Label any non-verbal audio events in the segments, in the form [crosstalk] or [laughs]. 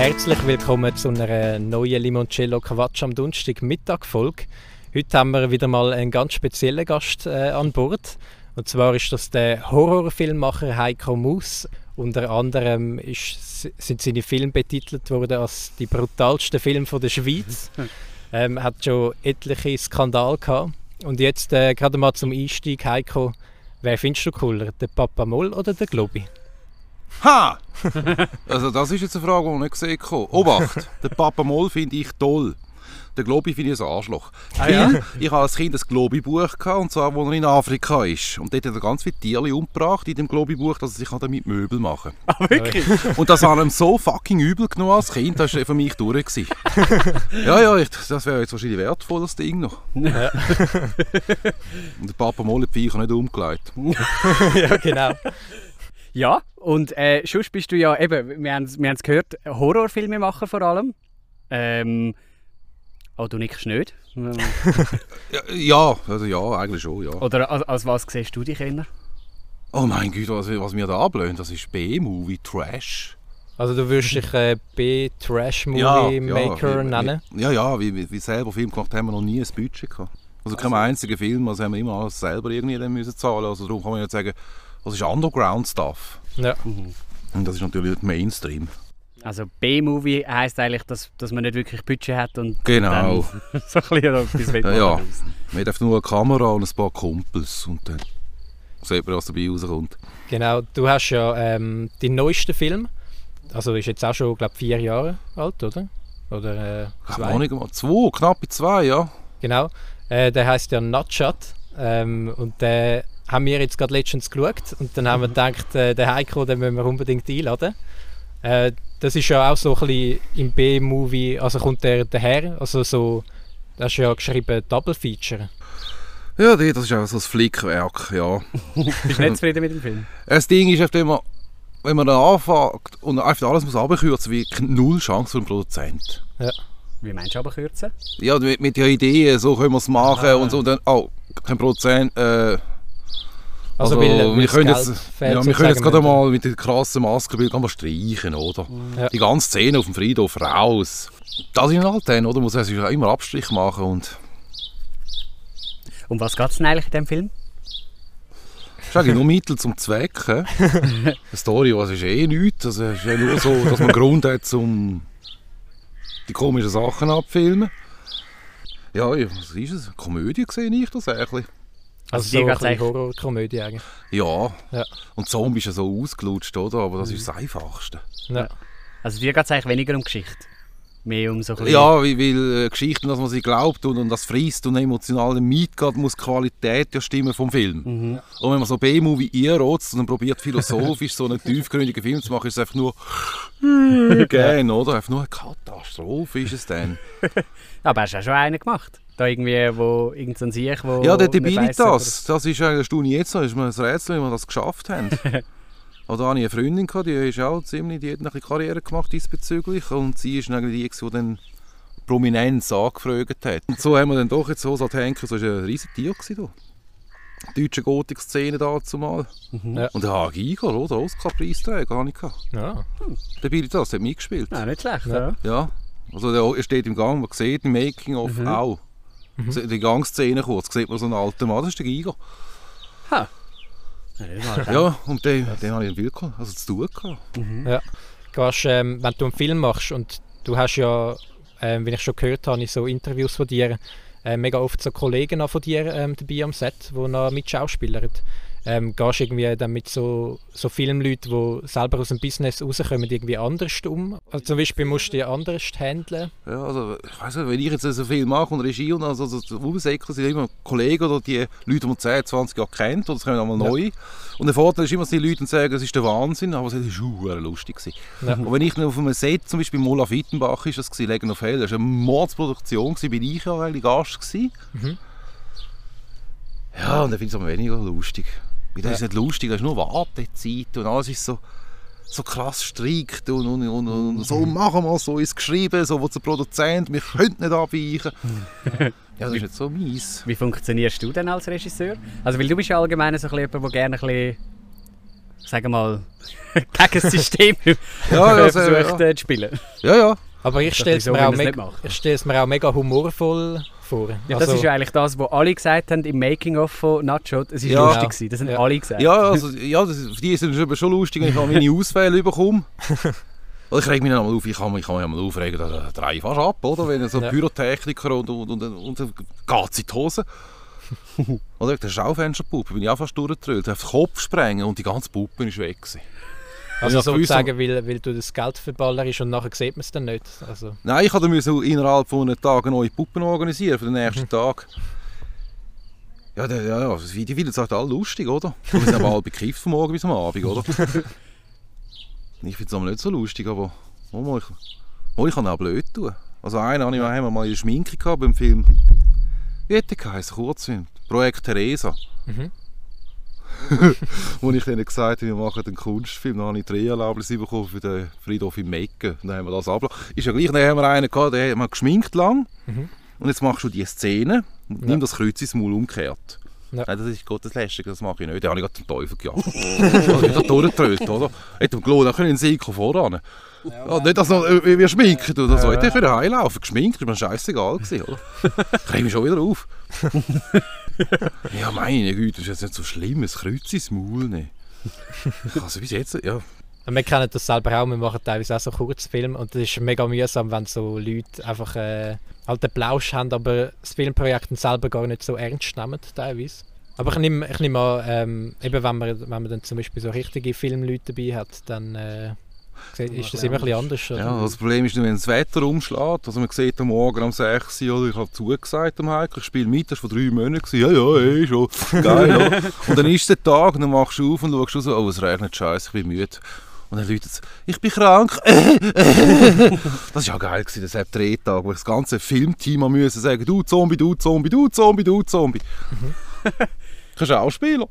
Herzlich willkommen zu einer neuen Limoncello Quatsch am Donnerstag Mittag-Folge. Heute haben wir wieder mal einen ganz speziellen Gast äh, an Bord. Und zwar ist das der Horrorfilmmacher Heiko Maus. Unter anderem ist, sind seine Filme betitelt worden als die brutalsten Filme der Schweiz. [laughs] ähm, hat schon etliche Skandale gehabt. Und jetzt äh, gerade mal zum Einstieg, Heiko, wer findest du cooler, der Papa Moll oder der Globi? Ha! [laughs] Also das ist jetzt eine Frage, die ich nicht gesehen habe. Obacht, den Papa Moll finde ich toll. Den Globi finde ich ein Arschloch. Ah, ja? ich habe als Kind ein Globi-Buch gehabt, und zwar, wo er in Afrika ist. Und dort hat er ganz viele Tiere umgebracht in dem Globi-Buch, dass er sich damit Möbel machen Ah, wirklich? Und das hat ihm so fucking übel genommen als Kind, das war für mich durch. gewesen. [laughs] ja, ja, ich, das wäre jetzt wahrscheinlich wertvoll, das Ding noch. Ja. Und der Papa Moll hat die Viecher nicht umgelegt. [laughs] ja, genau. Ja, und äh, sonst bist du ja eben, wir haben es gehört, Horrorfilmemacher vor allem. Ähm, oh, du nickst nicht. [laughs] Ja, ja, also ja, eigentlich schon, ja. Oder als, als was siehst du dich eher? Oh mein Gott, was, was mir da ablöhnt, das ist B-Movie, Trash. Also du würdest dich äh, B-Trash-Movie-Maker wie- nennen? Wie, ja, ja, wie, wie, selber Film gemacht haben wir noch nie ein Budget gehabt. Also kein einziger Film, also haben wir immer alles selber irgendwie dann müssen zahlen. Also darum kann man jetzt sagen, das ist Underground-Stuff. Ja. Und das ist natürlich Mainstream. Also B-Movie heisst eigentlich, dass, dass man nicht wirklich Budget hat und Genau. dann [laughs] so ein bisschen etwas Ja. Man darf nur eine Kamera und ein paar Kumpels und dann sieht man, was dabei rauskommt. Genau, du hast ja ähm, den neuesten Film, also ist jetzt auch schon, glaube vier Jahre alt, oder? Oder äh, Keine zwei? Ahnung, mal zwei, knappe zwei, ja. Genau, äh, der heißt ja Nutshot ähm, und den haben wir jetzt gerade letztens geschaut und dann haben wir gedacht, äh, den Heiko, den müssen wir unbedingt einladen. Äh, das ist ja auch so ein bisschen im B-Movie, also kommt der daher, also so, das ist ja geschrieben Double Feature. Ja, die- das ist auch so ein Flickwerk, ja. [laughs] Bist du nicht zufrieden mit dem Film? Das Ding ist, einfach, wenn man, wenn man da anfängt und einfach alles muss abkürzen, wie null Chance für einen Produzent. Wie meinst du aber kürzen? Ja, mit, mit der Idee, so können wir es machen Ah. und so. Und dann, oh, kein Produzent. Äh, Also, Also, weil, wir können das jetzt, fehlt ja, wir können jetzt gerade nicht. mal mit der krassen Maskenbild mal streichen, oder? Ja. Die ganze Szene auf dem Friedhof raus. Das ist halt dann, oder? Muss man sich auch immer Abstrich machen und Um was geht es denn eigentlich in diesem Film? das ist eigentlich nur Mittel zum Zweck. [laughs] Eine Story, was ist eh nichts. Also, es ist ja nur so, dass man Grund hat, um die komischen Sachen abzufilmen. Ja, ja, was ist es? Komödie sehe ich das eigentlich. Also Also so dir ein Horrorkomödie eigentlich. Ja. Ja. Und Zombie ist ja so ausgelutscht, oder? Aber das ist das Einfachste. Ja. Also dir geht es eigentlich weniger um Geschichte. Mehr um so ein. Ja, weil, weil äh, Geschichten, dass man sie glaubt und, und das frisst und emotional mitgeht, muss die Qualität ja stimmen vom Film. Mhm. Und wenn man so B-Movie einrotzt und dann probiert philosophisch so einen [laughs] tiefgründigen Film zu machen, ist es einfach nur [laughs] gern, oder? Einfach nur eine Katastrophe ist es dann. [laughs] Aber hast du auch schon einen gemacht? Da irgendwie, wo irgendein Sieg, wo... ja, der weiss, Debilitas, das ist eigentlich, das ich jetzt noch, ist mir ein Rätsel, wie wir das geschafft haben. [laughs] Oder hatte ich eine Freundin, gehabt, die ist auch ziemlich, die hat eine Karriere gemacht diesbezüglich und sie ist eigentlich die, die dann Prominenz angefragt hat. Und so haben wir dann doch jetzt so denken, so war ein riesiges Tier gewesen, da. Deutsche Gotik-Szene da zumal. Mhm. Ja. Und der Igor, oder? Oscar-Preisträger habe ich gehabt. Ja. Der Debilitas hat mitgespielt. Ja, nicht schlecht, Ja. ja. Also der er steht im Gang, man sieht im Making-of Mhm. auch. Also Die Gangszene kurz, sieht man so einen alten Mann, das ist der Giger. Ha. Ja, und den, den habe ich wirklich also zu tun gehabt. Ja. Gehst, ähm, wenn du einen Film machst und du hast ja, ähm, wie ich schon gehört habe, in so Interviews von dir, äh, mega oft so Kollegen auch von dir ähm, dabei am Set, die noch mitschauspielern. Ähm, gehst irgendwie dann mit so, so Filmleuten, die selber aus dem Business rauskommen, irgendwie anders um? Also zum Beispiel musst du die anders handeln. Ja, also, ich weiss nicht, wenn ich jetzt so viel mache und Regie und also, also Umsäcke sind immer Kollegen oder die Leute, die man 10, 20 Jahre kennt oder es kommen einmal Ja. neu. Und der Vorteil ist immer, dass die Leute sagen, es ist der Wahnsinn, aber es war lustig. Ja. Und wenn ich auf einem Set, zum Beispiel Mola Wittenbach ist das gewesen, Legen auf Hell, das war eine Mordsproduktion, bin ich ja eigentlich Gast gewesen. Mhm. Ja, und dann finde ich es aber weniger lustig. Weil das Ja. ist nicht lustig, das ist nur Wartezeit und alles ist so, so krass strikt und, und, und, und so machen wir es, so ist es geschrieben, so wird der Produzent, wir können nicht abweichen. ja, das ist nicht so mies. Wie funktionierst du denn als Regisseur? Also, weil du bist ja allgemein so ein bisschen jemand, der gerne ein bisschen sagen wir mal, [laughs] gegen das System [laughs] Ja, [laughs] ja, sehr, versucht ja. äh, zu spielen. ja, ja. Aber ich stelle es mir, auch ich mir auch mega humorvoll vor. Ja, das Also, ist ja eigentlich das, was alle gesagt haben im Making-of von Nacho. Es war Ja. lustig, gewesen. das haben Ja. alle gesagt. Ja, also, ja das, ist- für die ist es schon lustig, wenn ich meine [laughs] Ausfälle bekomme. Ich reg mich dann mal auf, ich kann mich, ich kann mich mal aufregen, da da drehe ich fast ab, oder? Wenn so Ja. Pyrotechniker und, und, und, und, und geht in die Hose. [laughs] oder der Schaufensterpuppe, bin ich auch fast durchgetrüllt. Auf den Kopf sprengen und die ganze Puppe ist weg. Gewesen. Also ich gewusst sozusagen, weil, weil du das Geld verballerst und nachher sieht man es dann nicht. Also, Nein, ich musste innerhalb von einem Tag neue Puppen organisieren für den nächsten Tag. Ja, ja, ja, die es halt alle lustig, oder? Wir sind aber alle bekifft von morgen bis am Abend, oder? [laughs] ich finde es aber nicht so lustig, aber oh, mal, ich, oh, ich kann auch blöd tun. Also einen habe ich haben wir mal in der Schminke gehabt beim Film. Wie hätte der geheißen? Kurzfilm. Projekt Theresa. Mhm. Wo ich denen gesagt habe, wir machen einen Kunstfilm, dann habe ich Dreherlaubnis bekommen für den Friedhof im Mecken. Dann haben wir das abgelassen. Ist ja gleich, dann haben wir einen gehabt, der hat man geschminkt lang. Mhm. Und jetzt machst du die Szene und nimm Ja. das Kreuz ins Maul umgekehrt. Ja. Nein, das ist Gotteslästig, das mache ich nicht. Den habe ich gerade den Teufel gejagt. also ich habe durchgetrollt, oder? Hätte ihm gelohnt, dann können sie voran. Ja, nicht, dass noch, wir schminken oder so. Hätte ich können heimlaufen. Geschminkt, ist mir scheißegal gewesen, oder? Ich reg mich schon wieder auf. ja, meine Güte, das ist jetzt nicht so schlimm. Ein Kreuz ins Maul nehmen. Also bis jetzt, ja. [laughs] Und wir kennen das selber auch, wir machen teilweise auch so Kurzfilme und das ist mega mühsam, wenn so Leute einfach äh, halt den Plausch haben, aber das Filmprojekt selber gar nicht so ernst nehmen teilweise. Aber ich nehme, ich nehme an, ähm, eben wenn man, wenn man dann zum Beispiel so richtige Filmleute dabei hat, dann äh, ist das immer ein bisschen anders. Oder? Ja, das Problem ist wenn das Wetter umschlägt. Also man sieht am Morgen um 6 Uhr, oder ich habe zugesagt am Heiko, ich spiele mit, das war vor drei Monaten. Ja, ja, eh, schon. Geil, ja. [laughs] Und dann ist der Tag und dann machst du auf und schaust raus, oh, es regnet scheiße, ich bin müde. Und dann läutet es, ich bin krank. [laughs] das war ja geil, gewesen, das hat Drehtag, wo das ganze Filmteam am müssen sagen, du Zombie, du Zombie, du Zombie, du Zombie. Kannst du auch spielen?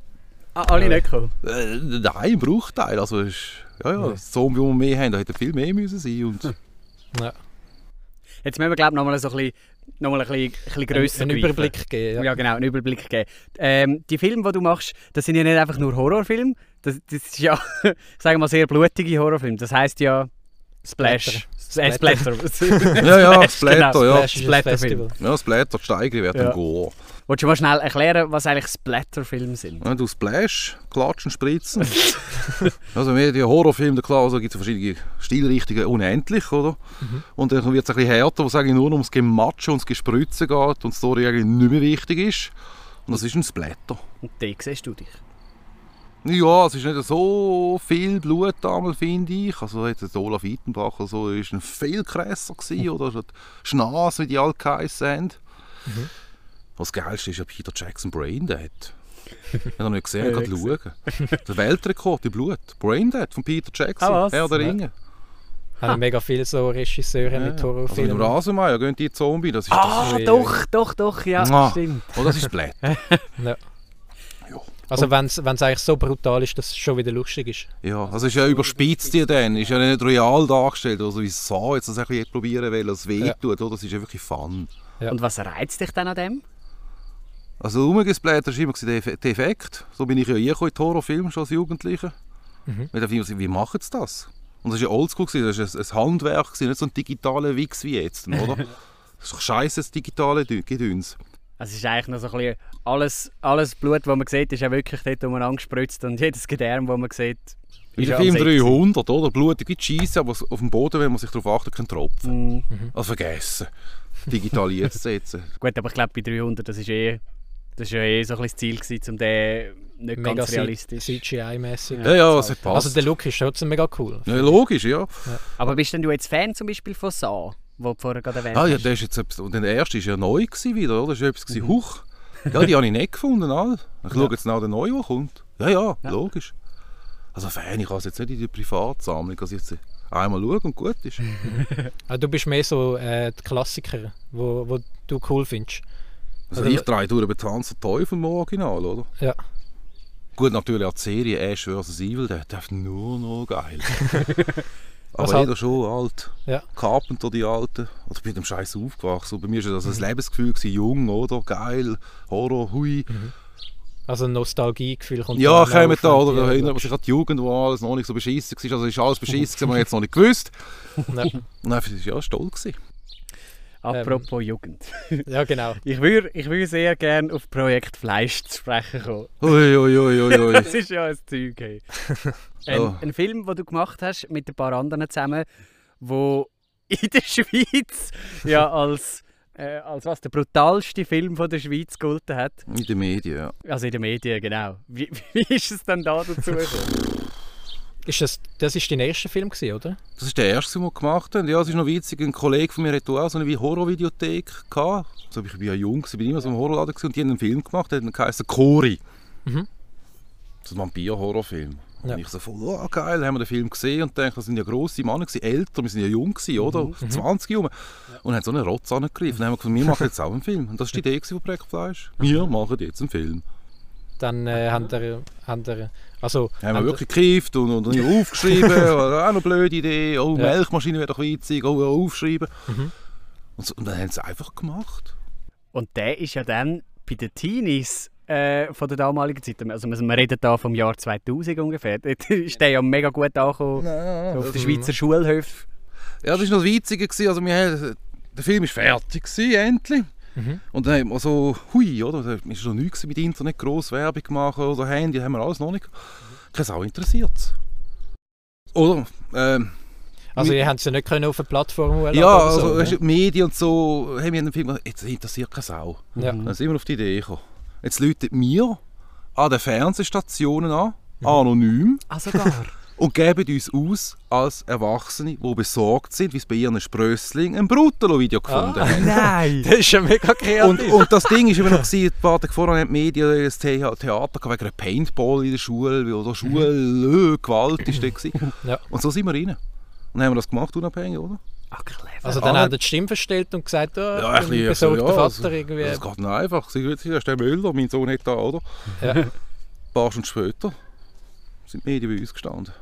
Ah, alle nicht gekommen. Äh, nein, ein Bruchteil. Also ist, ja, ja, das Zombie, das wir mehr haben, da hätte viel mehr müssen sein. Und Ja. Jetzt müssen wir glaube ich nochmal so ein bisschen, noch mal ein bisschen, ein bisschen grösser einen greifen. Überblick geben. Ja. Ja. genau, einen Überblick geben. Ähm, die Filme, die du machst, das sind ja nicht einfach nur Horrorfilme. Das, das ist ja, [laughs] sagen wir mal, sehr blutige Horrorfilme. Das heisst ja Splash. Äh, Splatter. [laughs] ja, ja, Splatter, genau. ja. Splatterfilm. Festival. Ja, Splatter, die Steigerung wird Ja. dann gehen. Wolltest du mal schnell erklären, was eigentlich Splatterfilme sind? Ja, du Splash, klatschen, spritzen. [laughs] also mehr die Horrorfilme, da klar, also gibt es verschiedene Stilrichtungen, unendlich, oder? Und dann wird es ein bisschen härter, wo sage ich nur ums Gematschen und Gespritzen geht und die Story eigentlich nicht mehr wichtig ist. Und das ist ein Splatter. Und da siehst du dich. Ja, es ist nicht so viel Blut damals, finde ich. Also jetzt Olaf Ittenbach so, ist ein viel krasser gewesen, oder? Also Schnas, wie die alle geheissen haben. Was das Geilste ist ja Peter Jackson Braindead. Ich habe noch nicht gesehen, Ja, [laughs] ich kann schauen. Der Weltrekord im Blut. Braindead von Peter Jackson. Ah, was? Herr der Ja. Ringe. Haben mega viele so Regisseure mit Also mit Horrorfilmen. Rasenmeier gehen die Zombie. Das ist Ah, ui. doch, doch, doch, ja, Ah. stimmt. das. Oh, das ist Blätter. [laughs] Ja. Also wenn es eigentlich so brutal ist, dass es schon wieder lustig ist. Ja, also ist ja überspitzt ja dann, ist ja nicht real dargestellt, also wie so jetzt das ein bisschen probieren will, dass es weh Ja. tut, oder? Das ist ja wirklich Fun. Ja. Und was reizt dich dann an dem? Also rumgesplättert war immer der Eff- der Effekt. So bin ich ja hier in die Horrorfilme schon als Jugendlicher. Mhm. Mit der Film, wie machen sie das? Und das war ja oldschool, das war ein, ein Handwerk, nicht so ein digitaler Wix wie jetzt, oder? [laughs] Das ist doch scheiße, das digitale Gedöns. Also es ist eigentlich noch so ein bisschen alles, alles Blut, das man sieht, ist ja wirklich dort umeinander gespritzt und [laughs] jedes Gedärm, das man sieht, Wie ist der ja Film am Set 300, oder? Blutige Scheisse, aber auf dem Boden, wenn man sich darauf achtet, kein Tropfen. Mhm. Also vergessen. Digitalisiert zu [laughs] setzen. Gut, aber ich glaube bei 300, das ist eh, das ist ja eh so ein bisschen das Ziel gewesen, um den nicht Mega ganz realistisch. CGI-mäßig. Ja, ja, es hat passt. Also der Look ist trotzdem mega cool. ja, logisch, ja. Aber bist denn du jetzt Fan zum Beispiel von Saw, wo du vorher gerade erwähnt Ah, ja, hast? der ist jetzt etwas, und der erste war ja neu gewesen wieder, oder? Das war etwas, Mhm. gewesen, huch. Ja, die [laughs] habe ich nicht gefunden, all. Ich schaue jetzt nach der neue, der kommt. Ja, ja, Ja. logisch. Also Fan, ich habe es jetzt nicht in die Privatsammlung, dass ich jetzt einmal schaue und gut ist. [laughs] Ah, du bist mehr so äh, die Klassiker, wo, wo du cool findest. Also Also- ich drehe durch über Tanz der Teufel im Original, oder? Ja. Gut, natürlich auch die Serie Ash vs. Evil, der darf nur noch geil. [laughs] Aber Was halt- jeder schon alt. Ja. Carpenter, die Alten. Oder ich bin dem Scheiß aufgewachsen. Und bei mir war das ein Lebensgefühl, gewesen, jung, oder? Geil, Horror, hui. Also ein Nostalgiegefühl kommt Ja, kommen da, oder die- da erinnert man sich an die Jugend, wo alles noch nicht so beschissen war. Also ist alles [laughs] beschissen, gewesen, man jetzt noch nicht gewusst. Ja. Und dann war ich ja stolz. Gewesen. Apropos Jugend. [laughs] ja, genau. Ich würde ich würd sehr gerne auf Projekt Fleisch zu sprechen kommen. Ui, ui, ui, ui, ui. [laughs] Das ist ja ein Zeug. Hey. [laughs] Ein, Oh. ein Film, den du gemacht hast mit ein paar anderen zusammen, wo in der Schweiz ja als, äh, als was, der brutalste Film von der Schweiz gegolten hat. In den Medien, ja. Also in den Medien, genau. Wie, wie ist es denn da dazu gekommen? Ist das, das ist dein erster Film, gewesen, oder? Das ist der erste, den wir gemacht haben. Ja, es ist noch witzig, ein Kollege von mir hatte auch so eine wie Horrorvideothek. Also ich bin ja jung, gewesen, bin immer so im Horrorladen und die haben einen Film gemacht, der geheißen Kori. Mhm. So ein Vampir-Horrorfilm. Ja. Und ich so voll, oh geil, haben wir den Film gesehen und dachte, das sind ja grosse Männer, gewesen, älter, wir sind ja jung, gewesen, oder? Mhm. 20 rum. Und haben so einen Rotz angegriffen. Und dann haben wir gesagt, wir machen jetzt auch einen Film. Und das war die Idee von Projekt Fleisch. Wir machen jetzt einen Film. Dann äh, haben wir, haben wir, also, [laughs] Haben wir wirklich gekifft und, und, und aufgeschrieben. Oder auch eine blöde Idee. Oh, Ja. Melkmaschine wäre doch witzig. Oh, ja, aufschreiben. Mhm. Und, so, und dann haben sie es einfach gemacht. Und der ist ja dann bei den Teenies äh, von der damaligen Zeit, also wir reden da vom Jahr 2000 ungefähr, [laughs] dort ist der ja mega gut angekommen so auf den Schweizer Schulhöfen. Ja, das war noch das Witzige. Gewesen. Also, wir haben, der Film war fertig, gewesen, endlich. Mhm. Und dann haben wir so, hui, oder? Da ist noch nichts mit Internet gross Werbung machen oder Handy, haben wir alles noch nicht. Keine Sau interessiert. Oder? Ähm, also ihr habt es ja nicht können auf eine Plattform hochladen ja, oder also so, weißt ne? Medien und so, haben wir den Film jetzt interessiert keine Sau. Ja. Dann sind wir auf die Idee gekommen. Jetzt läutet mir an den Fernsehstationen an, Mhm. anonym, Ah, sogar. Und geben uns aus als Erwachsene, die besorgt sind, wie sie bei ihren Sprösslingen ein Brutalo-Video gefunden [laughs] Ah. haben. Nein! Das ist ja mega kreativ. Und, und das Ding ist immer noch, ein paar Tage vorher haben die Medien das The Theater gehabt wegen einer Paintball in der Schule, weil da Schule, äh, Gewalt ist da gewesen. [laughs] Ja. Und so sind wir rein. Und dann haben wir das gemacht, unabhängig, oder? Ah, clever. also dann Ah, haben die die Stimme verstellt und gesagt, oh, Ja, ein ich bin bisschen, besorgter ja, Vater also- irgendwie. Das geht noch einfach. Sie wird ist der Müller, mein Sohn nicht da, oder? Ja. Ein paar Stunden später sind die Medien bei uns gestanden.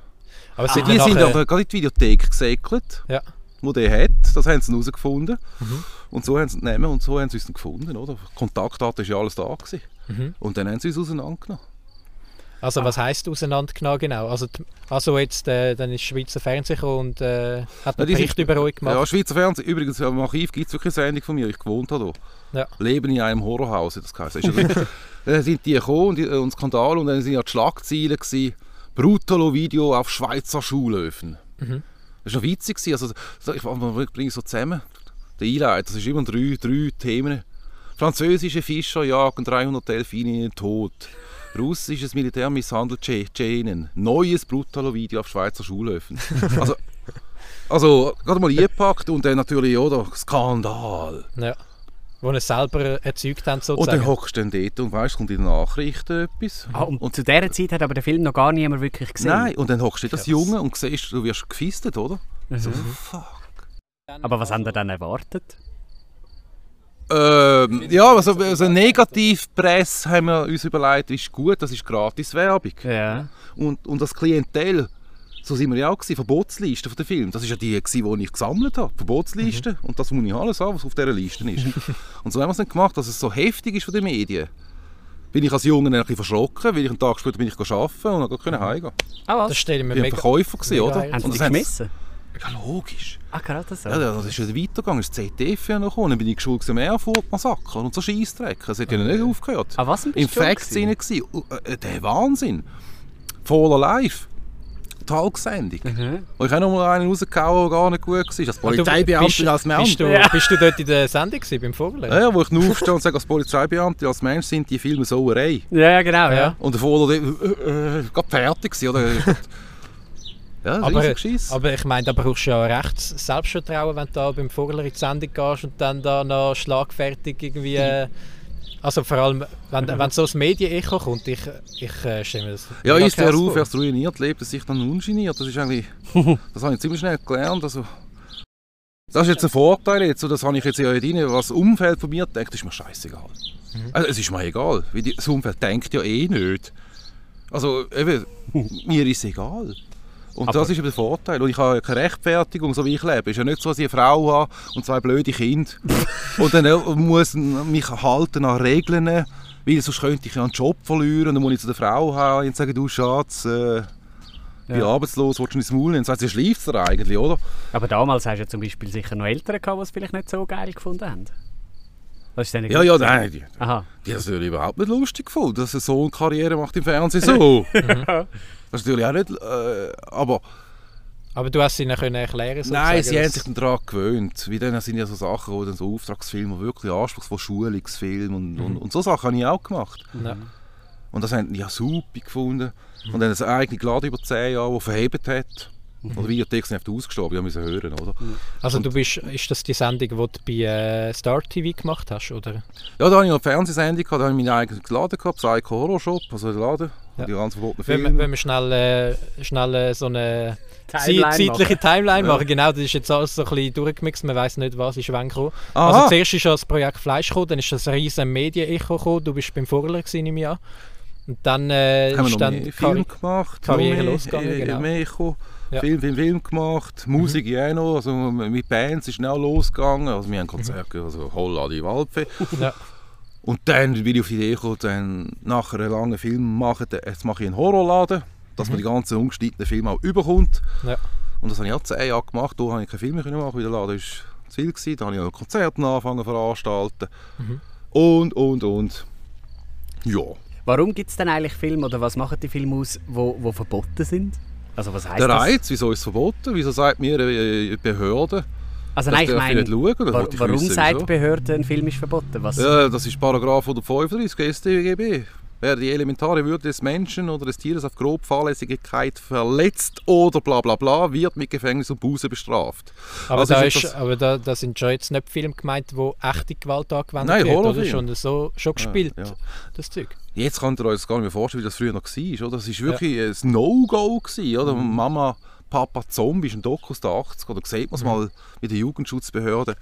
Aber sind die sind aber gerade in die Videothek gesäckelt, Ja. wo der hat. Das haben sie herausgefunden. Mhm. Und so haben sie ihn und so haben sie uns gefunden. Oder? Kontaktdaten war ja alles da. Gewesen. Mhm. Und dann haben sie uns auseinandergenommen. Also was heisst auseinandergenommen genau? Also, die- also jetzt äh, dann ist Schweizer Fernsehen und äh, hat Ja, einen die Bericht sind- über euch gemacht. Ja, Schweizer Fernsehen. Übrigens, am Archiv gibt es wirklich eine Sendung von mir. Ich gewohnt habe hier. Ja. Leben in einem Horrorhaus, das [laughs] ja so- Dann sind die gekommen und, die, und Skandal und dann sind ja die Schlagzeilen gewesen, Brutalo-Video auf Schweizer Schulhöfen. Mhm. Das war noch witzig. Also, so, ich bringe so zusammen. Der Einleiter, das ist immer drei, drei Themen. Französische Fischer jagen 300 Delfine in den Tod. Russisches Militär misshandelt Tschetschenen. Neues Brutalo-Video auf Schweizer Schulhöfen. Also, also gerade mal eingepackt und dann natürlich, oder, Skandal. Ja. Wo er selber erzeugt haben Und sozusagen. dann hockst du dann dort und weißt, kommt in den Nachrichten etwas. Ah, und, zu dieser Zeit hat aber der Film noch gar niemand wirklich gesehen. Nein, und dann hockst du das Junge und siehst, du wirst gefistet, oder? Mhm. So, fuck. Aber was haben ihr dann erwartet? Ähm, ja, also, also Negativpresse haben wir uns überlegt, ist gut, das ist gratis Werbung. Ja. Und, und das Klientel, so sind wir ja auch gewesen, Verbotsliste von den Film. Das ist ja die, gewesen, die ich gesammelt habe, Verbotsliste. Mhm. Und das muss ich alles haben, was auf dieser Liste ist. [laughs] und so haben wir es dann gemacht, dass es so heftig ist von den Medien. Bin ich als Junge ein bisschen verschrocken, weil ich einen Tag später bin ich arbeiten und dann konnte ich heimgehen. Ah, was? Das stelle ich mir Ich war mega... Verkäufer, gewesen, mega oder? geil. haben sie gemessen? Ja, logisch. Ah, gerade so. Ja, das ist ja weitergegangen. Das ZDF ja noch gekommen. Dann bin ich geschult im Erfurt-Massaker und so Scheissdreck. Es hat ja nicht aufgehört. Ah, was? Im Facts drin gewesen. Äh, Der Wahnsinn. Voller Talksendung. Mhm. Wo ich auch noch mal einen rausgehauen, der gar nicht gut war. Als Ah, du Polizeibeamte als Mensch. Bist du, Ja. bist du dort in der Sendung gewesen, beim Vorlesen? Ja, ja, wo ich nur aufstehe und sage, als Polizeibeamte, als Mensch sind die Filme Sauerei. Ja, ja, genau, ja. Ja. Und der Vorder, äh, äh, gerade fertig gewesen, oder? [laughs] Ja, Aber-. Aber ich meine, da brauchst du ja recht Selbstvertrauen, wenn du da beim Vogler in die Sendung gehst und dann da noch schlagfertig irgendwie... Also vor allem, wenn, wenn so das Medienecho kommt, ich, ich äh, stelle mir das Ja, ist der Ruf erst ruiniert, lebt er sich dann ungeniert. Das ist eigentlich, [laughs] das habe ich ziemlich schnell gelernt. Also, das ist jetzt ein Vorteil jetzt, und das habe ich jetzt ja rein. Was das Umfeld von mir denkt, ist mir scheißegal. Mhm. Also, es ist mir egal, weil die- das Umfeld denkt ja eh nicht. Also eben, [laughs] mir ist es egal. Und Aber- das ist eben der Vorteil. Und ich habe ja keine Rechtfertigung, so wie ich lebe. Es ist ja nicht so, dass ich eine Frau habe und zwei blöde Kinder [laughs] und dann äh, muss mich halten an Regeln, Weil sonst könnte ich ja einen Job verlieren, dann muss ich zu der Frau haben und sagen, du Schatz, äh, ich bin Ja. arbeitslos, willst du ins Maul nehmen? Dann sagt sie, schläft er eigentlich, oder? Aber damals hast du ja zum Beispiel sicher noch Eltern gehabt, die es vielleicht nicht so geil gefunden haben. Was ist denn Ja, ja, nein, die, Aha. die haben es überhaupt nicht lustig gefunden, dass ein Sohn Karriere macht im Fernsehen [laughs] so. Das ist natürlich auch nicht, äh, aber Aber du hast ihnen können erklären Nein, sozusagen, sie haben sich daran gewöhnt. Wie dann sind ja so Sachen, wo dann so Auftragsfilme, wirklich anspruchsvoll Schulungsfilme und, und, und so Sachen habe ich auch gemacht. Ja. Und das haben die ja super gefunden. Und dann ein eigenes Laden über 10 Jahre, das verhebt hat. Und die Videothek sind einfach ausgestorben, die müssen hören, oder? Also du bist, ist das die Sendung, die du bei äh, Star TV gemacht hast, oder? Ja, da hatte ich noch eine Fernsehsendung, gehabt, da habe ich meinen eigenen Laden gehabt, Psycho Horror Shop, also der Laden, Ja. die ganz verbotenen Wenn, Filme. wir- wenn wir schnell, äh, schnell äh, so eine Timeline Zeit- zeitliche machen. Timeline Ja. machen, genau, das ist jetzt alles so ein bisschen durchgemixt, man weiß nicht, was ist wann gekommen. Aha, Also zuerst ist ja das Projekt Fleisch gekommen, dann ist das riesen Medienecho gekommen, du bist beim Vorler im Jahr. Und dann äh, haben wir noch dann Film gemacht, Karriere losgegangen, äh, genau. mehr. Ja. Film, Film, Film gemacht, Musik ja auch noch, also mit Bands ist auch losgegangen, also wir haben Konzerte, gegeben, also Holla die Waldfee. [laughs] Ja. Und dann bin ich auf die Idee gekommen, dann nach einem langen Film machen, jetzt mache ich einen Horrorladen, dass man die ganzen ungeschnittenen Filme auch überkommt. Ja. Und das habe ich auch zehn Jahre gemacht, da habe ich keine Filme machen, weil der Laden ist zu viel gewesen. Da habe ich auch Konzerte angefangen zu veranstalten. Und, und, und. Ja. Warum gibt es denn eigentlich Filme oder was machen die Filme aus, wo, wo verboten sind? Also was heißt Der das? Reiz, wieso ist es verboten? Wieso sagt mir eine Behörde, Also das nein, ich meine, schauen? Das wa warum wissen, sagt die Behörde, ein Film ist verboten? Was? Ja, das ist Paragraph 135 StGB. Wer die elementare Würde des Menschen oder des Tieres auf grob Fahrlässigkeit verletzt oder bla bla bla, wird mit Gefängnis und Buße bestraft. Aber, Also da, ist das- aber da, da sind schon jetzt nicht Filme gemeint, wo echte Gewalt angewendet Nein, wird, oder? Schon so schon gespielt, Ja, ja. das Zeug. Jetzt könnt ihr euch das gar nicht mehr vorstellen, wie das früher noch war. Oder? Das war wirklich ein No-Go. Oder? Mhm. Mama, Papa Zombie ist ein Doku aus den 80 Oder sieht Mhm. man es mal mit der Jugendschutzbehörde.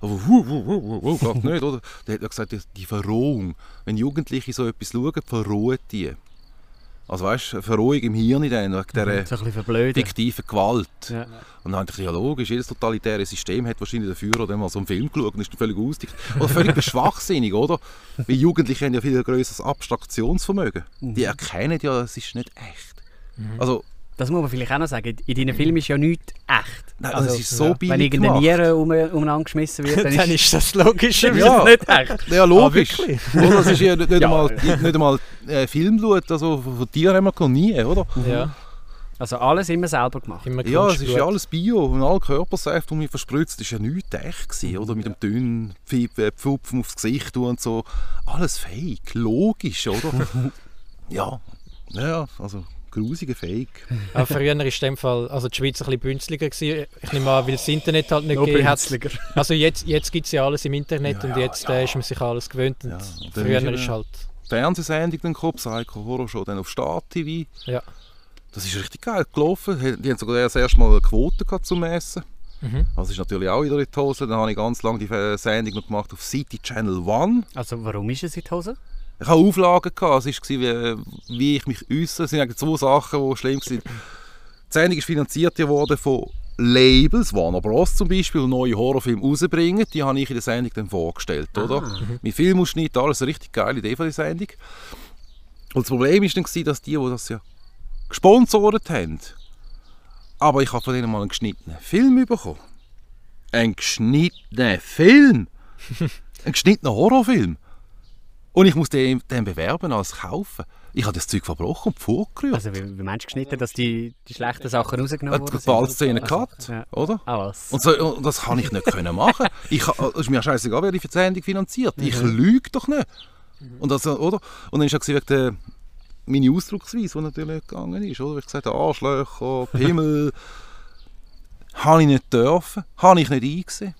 Aber hu, hu, hu, hu, geht nicht, oder? Der hat ja gesagt, die- die Verrohung. Wenn Jugendliche so etwas schauen, verrohen die. Also weißt du, Verrohung im Hirn dann, wegen dieser verblöden. fiktiven Gewalt. Ja. Und dann dachte ich, ja logisch, jedes totalitäre System hat wahrscheinlich dafür oder mal so einen Film geschaut und ist dann völlig ausgedickt. Oder völlig [laughs] schwachsinnig, oder? Weil Jugendliche haben ja viel größeres Abstraktionsvermögen. Die erkennen ja, es ist nicht echt. Also, Das muss man vielleicht auch noch sagen. In deinen Filmen ist ja nichts echt. nein, Also, das ist so ja, billig Wenn irgendeine. Niere um, umeinander geschmissen wird, [laughs] dann, Dann ist das logischerweise Ja. nicht echt. Ja, logisch. Ah? [laughs] Das ist ja nicht, nicht Ja. einmal, nicht einmal äh, Filmblut, also von Tieren haben wir noch nie, oder? Ja, also alles immer selber gemacht. immer Ja, es ist ja alles Bio und alle Körpersäfte, die mir verspritzt, ist ja nichts echt gewesen, oder? Mit dem dünnen äh, Pfupfen aufs Gesicht tun und so. Alles fake, logisch, oder? [laughs] ja, ja, also grusige Fake. [laughs] Aber früher war in dem Fall, also die Schweiz ein bisschen bünzliger. Gewesen. Ich nehme an, weil das Internet halt nicht Noch gegeben hat. [laughs] Also jetzt, jetzt gibt es ja alles im Internet Ja, und ja, jetzt äh, ist man sich an alles gewöhnt. Und Ja, früher ist ja ist halt... Fernsehsendung dann gekommen, Psycho Horror Show, dann auf Start TV. Ja. Das ist richtig geil gelaufen. Die haben sogar das erste Mal eine Quote gehabt zum Essen. Mhm. Das ist natürlich auch wieder in die Hose. Dann habe ich ganz lange die äh, Sendung noch gemacht auf City Channel One. Also warum ist es in die Hose? Ich hatte Auflagen, gehabt. es war, wie, wie ich mich äußere. Es sind eigentlich zwei Sachen, die schlimm waren. Die Sendung ist finanziert worden von Labels, Warner Bros. zum Beispiel, neue Horrorfilme rausbringen. Die habe ich in der Sendung dann vorgestellt. Oder? Mit Filmausschnitt, alles eine richtig geile Idee von der Sendung. Und das Problem war dann, dass die, die das ja gesponsert haben, aber ich habe von denen mal einen geschnittenen Film bekommen. Einen geschnittenen Film! [laughs] einen geschnittenen Horrorfilm! Und ich muss den, den bewerben als kaufen. Ich habe das Zeug verbrochen und vorgerührt. Also wie, wie meinst du geschnitten, dass die, die schlechten Sachen rausgenommen Hat wurden? die Ballszene Also, gehabt, Ja. oder? Ah was? Und, so, und das kann ich nicht können machen. Ich, es ist mir scheißegal, wer die Sendung finanziert. Ich lüge doch nicht. Und, das, oder? und dann ist ja wegen der, meine Ausdrucksweise, die natürlich nicht gegangen ist. Oder? Ich gesagt habe, Arschlöcher, Pimmel. [laughs] habe ich nicht dürfen, habe ich nicht eingesehen.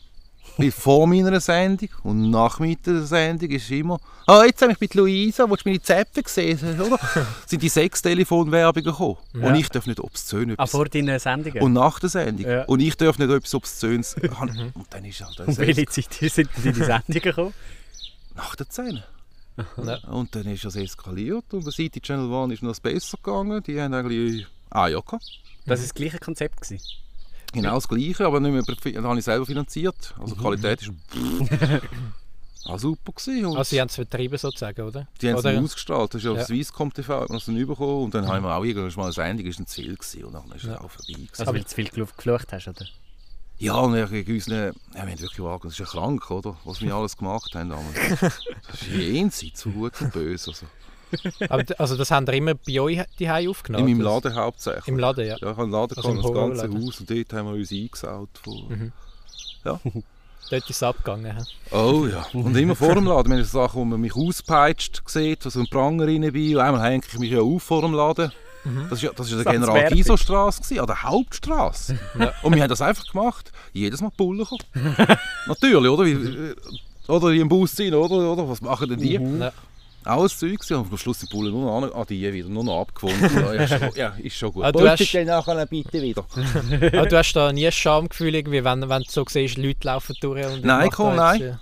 Vor meiner Sendung und nach meiner Sendung ist immer «Ah, jetzt habe ich mit Luisa, willst du meine Zäpfe gesehen?» oder? [laughs] sind die sechs Telefonwerbungen gekommen. Und ich darf nicht obszön ah, etwas vor deinen Sendungen? und nach der Sendung. Ja. Und ich darf nicht etwas Obszönes. [laughs] Und dann ist halt Um welche Zeit sind die in die Sendung gekommen? nach der Szene. Ja. Und dann ist das eskaliert und bei City Channel One ist noch besser gegangen. Die haben eigentlich ah ja gehabt. Das war das gleiche Konzept. Gewesen. Genau das gleiche, aber nicht mehr, das habe ich selber finanziert. Also die Qualität ist [laughs] Ah, super gewesen. Und Also sie haben es vertrieben sozusagen, oder? die haben oder? es ausgestrahlt. Das ist ja auf Ja. Swisscom TV, hat man das dann bekommen. Und dann haben wir auch irgendwann mal eine Sendung, ist ein Ziel gewesen. Und dann ist es Ja. auch vorbei gewesen. Also weil du zu viel gefl- geflucht hast, oder? Ja, und ich gegen unseren, ja, wir haben wirklich wagen, das ist ja krank, oder? Was wir [laughs] alles gemacht haben damals. Das ist jenseits von gut und böse. Also. [laughs] Aber also das haben wir immer bei euch die aufgenommen? In meinem Laden hauptsächlich. Im Laden, ja. Ja, ich habe einen Laden Also im das ganze. Haus und dort haben wir uns eingesaut. Von... Mhm. Ja. [laughs] Dort ist es abgegangen. hä? Oh ja, und immer vor dem Laden. Wir haben so Sachen, wo man mich auspeitscht sieht, wo so ein Pranger rein bin. Und einmal hänge ich mich ja auf vor dem Laden. Das ist ja, das ist ja der General. Giso-Straße, an der Hauptstraße. [laughs] Ja. Und wir haben das einfach gemacht. Jedes Mal Bullen. Natürlich, oder? Wie, oder die im Bus sind, oder? oder? Was machen denn die? Ja. Alles Zeug gewesen. und am Schluss die Bullen nur noch an, an die wieder, nur noch abgefunden. [laughs] ja, ist schon, ja, ist schon gut. Ah, du hast- den nachher bitte wieder. Aber [laughs] du hast da nie ein Schamgefühl, irgendwie, wenn, wenn du so siehst, Leute laufen durch und Nein, komm, da jetzt, nein.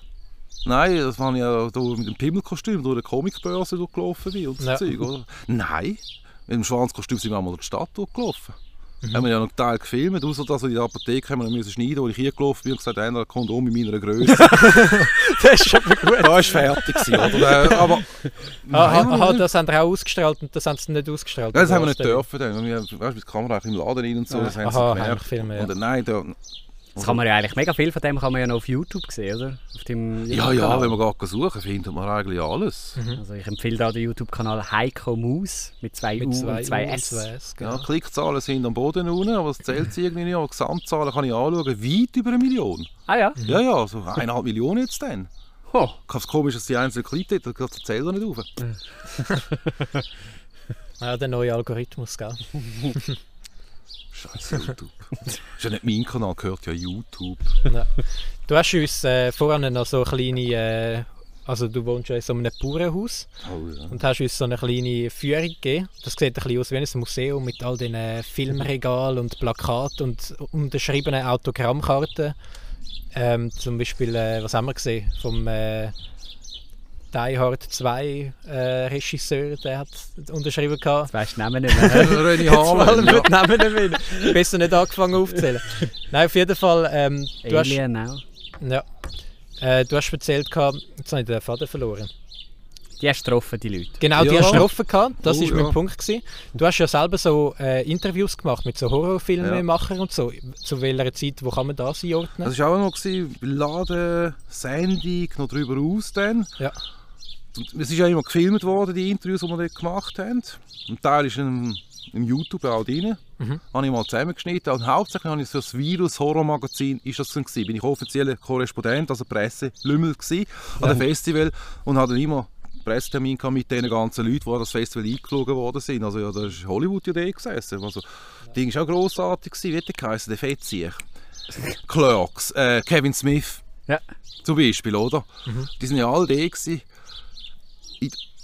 Nein, das war ja da mit dem Pimmelkostüm durch eine Comicbörse durchgelaufen bin und so Ja. Zeug, oder? Nein, mit dem Schwanzkostüm sind wir einmal durch die Stadt durchgelaufen. Mhm. Haben wir ja noch einen Teil gefilmt, außer dass wir in der Apotheke haben wir noch müssen schneiden, wo ich hier gelaufen bin und gesagt habe, ein Kondom in meiner Größe. [laughs] Das ist schon gut. da war fertig, oder? Äh, Aber [laughs] Aha, Nein, aha, nein. das haben wir auch ausgestrahlt und das haben sie nicht ausgestrahlt. das haben wir nicht Vorstellung. dürfen. Dann. Wir, weißt, du, mit der Kamera im Laden rein und so, das haben sie Aha, gemerkt. Heimfilme, ja. Und dann, nein, da, Das kann man ja eigentlich mega viel von dem kann man ja noch auf YouTube sehen, oder? Auf dem ja, ja, wenn man gerade suchen, findet man eigentlich alles. Also ich empfehle da den YouTube-Kanal Heiko Maus mit zwei Mit U zwei und zwei U S. S, Ja, genau. Klickzahlen sind am Boden unten, aber das zählt sich irgendwie nicht. Aber die Gesamtzahlen kann ich anschauen, weit über eine Million. Ah ja? Ja, ja, so eineinhalb Millionen jetzt dann. Oh. Das komisch, dass die einzelnen Klick dort, das zählt er nicht auf. [laughs] Ja, der neue Algorithmus, gell? [laughs] Scheiße, YouTube. das ist ja nicht mein Kanal, gehört ja YouTube. Ja. Du hast uns äh, vorhin noch so eine kleine, äh, also du wohnst ja in so einem Bauernhaus Oh, ja. und hast uns so eine kleine Führung gegeben. Das sieht ein bisschen aus wie ein Museum mit all den äh, Filmregalen und Plakaten und unterschriebenen Autogrammkarten. Ähm, zum Beispiel, äh, was haben wir gesehen? Vom äh, Die Hard 2 äh, Regisseur, der hat unterschrieben gehabt. Jetzt weisst du Namen nicht mehr. [laughs] René Jetzt ja. die Namen nicht mehr. Besser nicht angefangen aufzählen. [laughs] Nein, auf jeden Fall, ähm, du hast... Alien auch. Ja. Äh, du hast erzählt, gehabt, jetzt habe ich den Faden verloren. Die hast getroffen, die Leute. Genau, die Ja. hast getroffen, gehabt. das Oh, war mein ja. Punkt. Gewesen. Du hast ja selber so äh, Interviews gemacht mit so Horrorfilmemachern und so. Zu welcher Zeit, wo kann man das einordnen? Das war auch noch gewesen, Laden, Sendung, noch darüber aus dann. Ja. Und es ist ja immer gefilmt worden, die Interviews, die wir dort gemacht haben. Ein Teil ist im, im YouTube auch drin. Mhm. Habe ich mal zusammengeschnitten. Und hauptsächlich habe ich so das Virus-Horror-Magazin, ist das gewesen. Bin ich offizieller Korrespondent, also Presse-Lümmel gewesen, an dem Festival. Und hatte dann immer einen Pressetermin mit den ganzen Leuten, die an das Festival eingeflogen worden sind. Also ja, da ist Hollywood ja da gesessen. Also, das Ding war auch grossartig. gewesen. Wie der geheißen? Der Fetzier. Clerks, äh, Kevin Smith Ja. zum Beispiel, oder? Die sind ja alle da gewesen.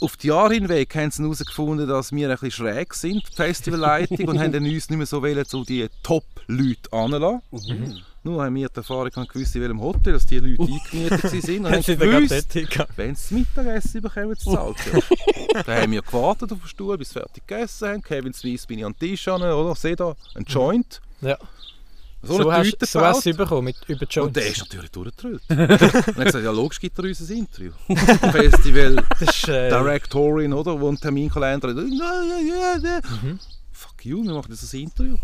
Auf die Jahre hinweg haben sie herausgefunden, dass wir ein bisschen schräg sind, die Festivalleitung, und haben dann uns nicht mehr so wollen, so die Top-Leute anlassen. Nur haben wir die Erfahrung gewusst, in welchem Hotel dass die Leute eingemietet waren. [laughs] Und haben gewusst, wenn sie Mittagessen bekommen, zu zahlen. [laughs] Dann haben wir gewartet auf den Stuhl, bis sie fertig gegessen haben. Kevin Smith bin ich an den Tisch an, oder? Seht da, ein Joint. Ja. So, So, eine hast, Tüte so hast du bekommen, mit, über Jones. Und der ist natürlich durchgetrüllt. [laughs] und er hat gesagt, ja logisch gibt er uns ein Interview. [laughs] Festival [laughs] das ist, äh, Directorin, oder? Wo ein Terminkalender hat. Mhm. Fuck you, wir machen jetzt ein Interview.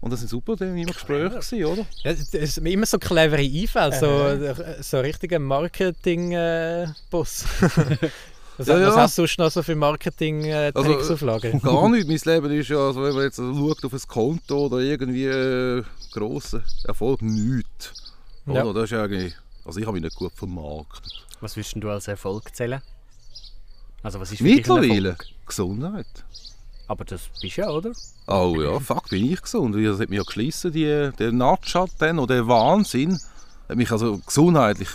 Und das sind super, dann immer Gespräche gewesen, oder? ja, das ist immer so clevere Einfälle, so, äh, so richtiger Marketing-Boss. Was, Ja, ja. was hast du sonst noch so für Marketing-Tricks Also, auf Lager? Gar nicht. Mein Leben ist ja, also wenn man jetzt schaut auf ein Konto oder irgendwie äh, grossen Erfolg, nichts. Ja. Oder? Das ist eigentlich, also ich habe mich nicht gut vermarktet. Was würdest du als Erfolg zählen? Also was ist für dich ein Mittlerweile Erfolg? Gesundheit. Aber das bist du ja, oder? Oh ja, fuck, bin ich gesund. Das hat mich ja geschlissen, die, der Natschat dann, oder der Wahnsinn, hat mich also gesundheitlich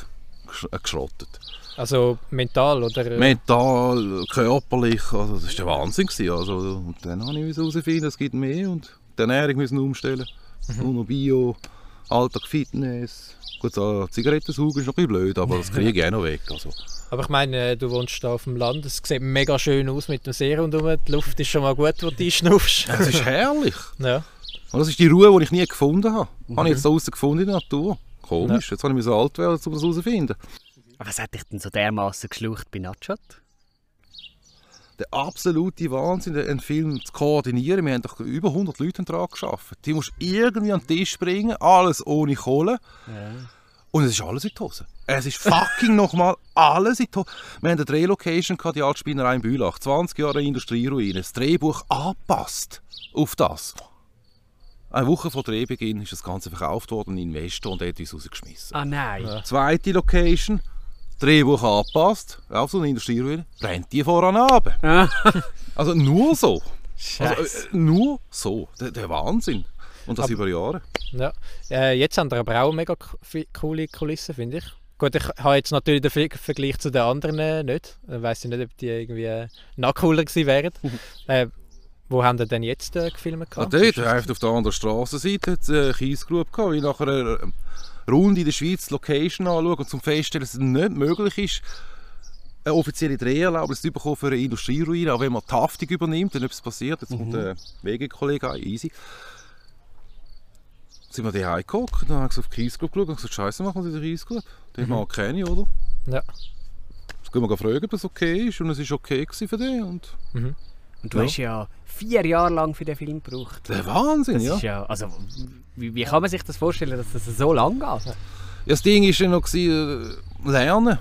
gesch- äh, geschrottet. Also mental oder? äh, Mental, körperlich, also das war der Wahnsinn. Gewesen. Also, und dann habe ich herausfinden, es gibt mehr und die Ernährung müssen umstellen. Nur noch Bio, Alltag Fitness. Gut, so Zigarettensaugen ist noch ein bisschen blöd, aber das kriege ich auch noch weg. Also. Aber ich meine, äh, du wohnst da auf dem Land, es sieht mega schön aus mit dem See rundherum, die Luft ist schon mal gut, wo du einschnaufst. [laughs] Es ist herrlich. ja. Und das ist die Ruhe, die ich nie gefunden habe. Habe ich jetzt da draussen gefunden in der Natur. Komisch, jetzt habe ich mir so alt werden, um das herauszufinden. Aber was hat dich denn so dermaßen geschlucht bei Natschat? der absolute Wahnsinn, einen Film zu koordinieren. Wir haben doch über 100 Leute daran geschafft. Die musst irgendwie an den Tisch bringen, alles ohne Kohle. Ja. Und es ist alles in die Hose. Es ist fucking [laughs] nochmal alles in die Hose. Wir haben eine Drehlocation gehabt, die Altspinnerei in Bülach. 20 Jahre Industrieruine. Das Drehbuch angepasst auf das. Eine Woche vor Drehbeginn ist das Ganze verkauft worden, ein Investor, und hat uns rausgeschmissen. Ah nein. Ja. Zweite Location, Drehbuch angepasst, auch so eine Industrieruine, brennt die voran ab. [laughs] Also nur so. Also, äh, nur so. Der, der Wahnsinn. Und das Aber- über Jahre. Ja. Äh, jetzt haben wir aber auch mega coole Kulissen, finde ich. Gut, ich habe jetzt natürlich den Ver- Vergleich zu den anderen äh, nicht. Ich weiß nicht, ob die irgendwie äh, noch cooler gewesen wären. [laughs] äh, wo haben ihr denn jetzt äh, gefilmt? Ah, dort, auf der anderen Strassenseite, hat es eine Kiesgrube gehabt, wie nach einer äh, Runde in der Schweiz die Location anschauen und zum feststellen, dass es nicht möglich ist, eine offizielle Dreherlaubnis zu bekommen für eine Industrieruine, auch wenn man die Haftung übernimmt, wenn etwas passiert, jetzt kommt der WG-Kollege an, easy. Sind wir daheim geguckt, dann haben wir auf die Kiesgrube geschaut und gesagt, Scheiße, machen wir die Kiesgrube. Den mhm. kenne ich, oder? Ja. Jetzt gehen wir fragen, ob es okay ist und es war okay für den. Und Mhm. Und du Ja. hast ja vier Jahre lang für den Film gebraucht. der Wahnsinn, Das ja. ist ja, also, wie, wie kann man sich das vorstellen, dass das so lang geht? Ja, das Ding war ja noch gewesen, äh, lernen.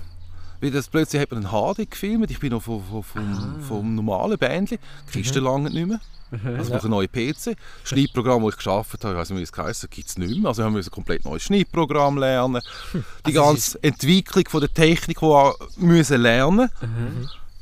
Weil das plötzlich hat man einen HD gefilmt. Ich bin noch vom, vom, vom, vom normalen Bändchen. Kriegst du lange nicht mehr. Also Ja. ja. ein neues PC. Das Schnittprogramm, das ich geschafft habe, ich weiß nicht, wie es geheißen gibt es nicht mehr. Also wir müssen ein komplett neues Schnittprogramm lernen. Die Also ganze Entwicklung von der Technik, die wir müssen lernen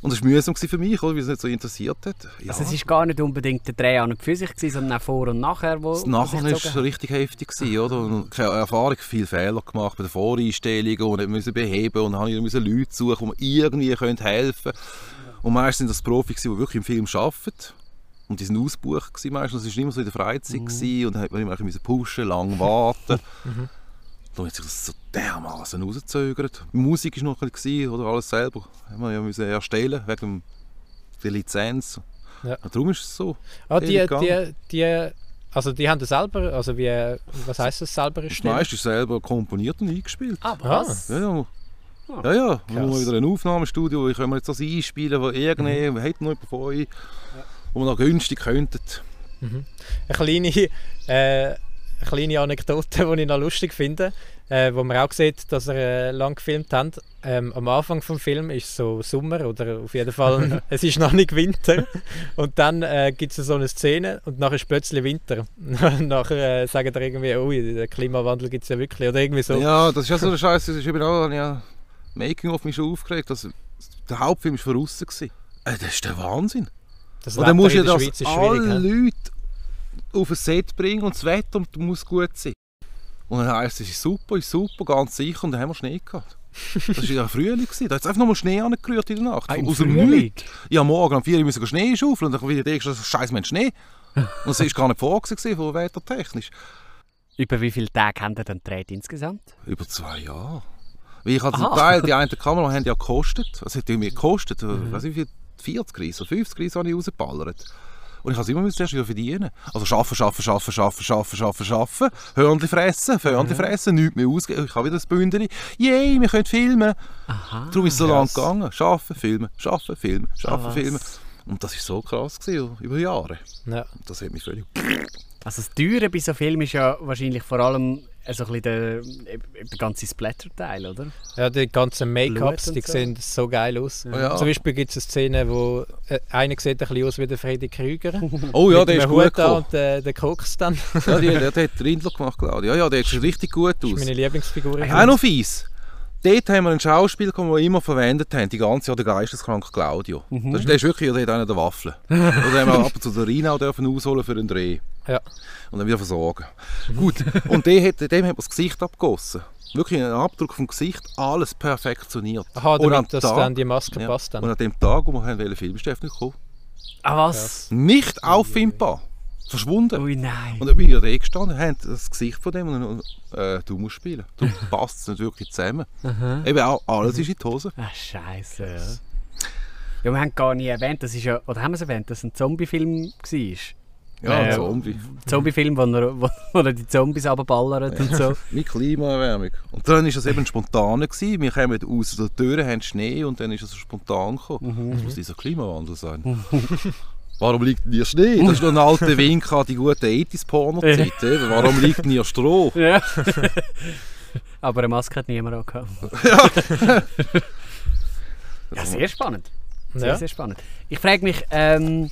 Und das war mühsam für mich, oder, weil es nicht so interessiert hat. Ja. Also es ist gar nicht unbedingt der Dreh an und für sich, sondern auch vor und nachher, wo Das Nachher war es richtig heftig. Gewesen, oder? Und keine Erfahrung, viele Fehler gemacht bei den Voreinstellungen und musste beheben und dann musste ich Leute suchen, die mir irgendwie helfen können. Und meistens sind das Profis, die wirklich im Film arbeiten. Und die sind ausgebucht meistens. Das war immer so in der Freizeit gewesen, und dann musste man immer pushen, lang warten. [laughs] Dann hat sich das so dermaßen rausgezögert. Die Musik war noch ein bisschen, oder alles selber. Haben wir ja müssen erstellen, wegen der Lizenz. Ja. Und darum ist es so. Ah, die, die, die, also die haben das selber, also wie, was heisst das selber erstellen? meiste ist selber komponiert und eingespielt. Ah, Ah. was? Ja, ja. Ah, Ja, ja. Wir haben wieder ein Aufnahmestudio, wo können wir jetzt das einspielen, wo irgendjemand, hat noch jemand von euch, wo wir noch günstig könnten. Mhm. Eine kleine, äh, kleine Anekdote, [laughs] die ich noch lustig finde, äh, wo man auch sieht, dass er äh, lang gefilmt hat. Ähm, am Anfang des Films ist so Sommer oder auf jeden Fall, [laughs] [laughs] es ist noch nicht Winter. Und dann äh, gibt es so eine Szene und nachher ist plötzlich Winter. nachher äh, sagen die irgendwie, ui, den Klimawandel gibt es ja wirklich. Oder irgendwie so. Ja, das ist ja so der Scheiß. Das ist eben auch, ja, Making of mich schon aufgeregt. dass der Hauptfilm war von gewesen. Äh, das ist der Wahnsinn. Das Und dann musst du ja der das ist alle? Leute auf ein Set bringen und das Wetter muss gut sein. Und dann heisst es, es ist super, ist super, ganz sicher. Und dann haben wir Schnee gehabt. Das war ja Frühling. gewesen. Da hat es einfach nochmal Schnee angerührt in der Nacht. Ah, Aus dem? Nichts. Ja, morgen um 4 Uhr müssen wir Schnee schaufeln. Und dann wieder denkst du, Scheiße, wir haben Schnee. Und das war gar nicht vorgesehen von wettertechnisch. Über wie viele Tage haben ihr dann gedreht insgesamt? Über zwei Jahre. Weil ich zum. Teil, die eine Kamera haben ja gekostet. Es hat mir gekostet, Mhm. weiß ich wie viel, 40 Reis oder 50 Reis habe ich rausgeballert. Und ich habe es immer müssen zuerst wieder verdienen. Also schaffen, schaffen, schaffen, schaffen, schaffen, schaffen, schaffen. Hörnli fressen, Hörnli fressen, nichts mehr ausgeben. Ich habe wieder das Bündeli. Yay, wir können filmen. Aha. Darum ist es so lang krass. gegangen. Schaffen, filmen, schaffen, filmen, schaffen, Ah, was? filmen. Und das war so krass gewesen, über Jahre. Ja. Und das hat mich völlig... Also das Teure bei so Film ist ja wahrscheinlich vor allem so ein bisschen der, der ganze Splatter-Teil, oder? Ja, die ganzen Make-ups, die so. sehen so geil aus. Ja. Ja. Zum Beispiel gibt es eine Szene, wo äh, einer sieht ein bisschen aus wie der Freddy Krüger. [laughs] Oh ja, der ist gut Hut an gekommen. und der, der kokst dann. Ja, die, der, der hat Rindler gemacht, glaube ich. Ja, ja, der sieht richtig gut Das ist aus. meine Lieblingsfigur. Auch noch fies. Dort haben wir einen Schauspieler, den wir immer verwendet haben, die ganze Jahr der geisteskranke Claudio. Das ist, der ist wirklich, der hat einen der Waffeln. Oder haben wir ab und zu den Rheinau dürfen ausholen für den Dreh. Ja. Und dann wieder versorgen. Gut, und der hat, dem hat man das Gesicht abgegossen. Wirklich ein Abdruck vom Gesicht, alles perfektioniert. Aha, Und am damit dass Tag- dann die Maske Ja. passt dann. Und an dem Tag, wo wir ist der nicht gekommen. Ah was? Nicht auffindbar. Verschwunden. Ui nein. Und dann bin ich da gestanden, haben das Gesicht von dem und dann, äh, du musst spielen. Du [laughs] passt es nicht wirklich zusammen. Aha. Eben auch, alles ist in die Hose. Ah scheiße. Ja. ja, wir haben gar nie erwähnt, das ist ja, oder haben wir es erwähnt, dass es ein Zombie-Film war? Ja, Äh, Zombie. Zombie-Film, wo er, wo, wo er die Zombies runterballert und so. [laughs] Mit Klimaerwärmung. Und dann war das eben spontan. Gewesen. Wir kamen aus der Tür, haben Schnee und dann ist es so spontan gekommen. Das muss dieser Klimawandel sein. [laughs] Warum liegt hier Schnee? Das ist noch ein alter Wink an die gute 80s-Porno-Zeit. eben. Warum liegt hier Stroh? [laughs] Ja. Aber eine Maske hat niemand auch gehabt. ja, sehr spannend. Sehr, Ja. sehr spannend. Ich frage mich, ähm...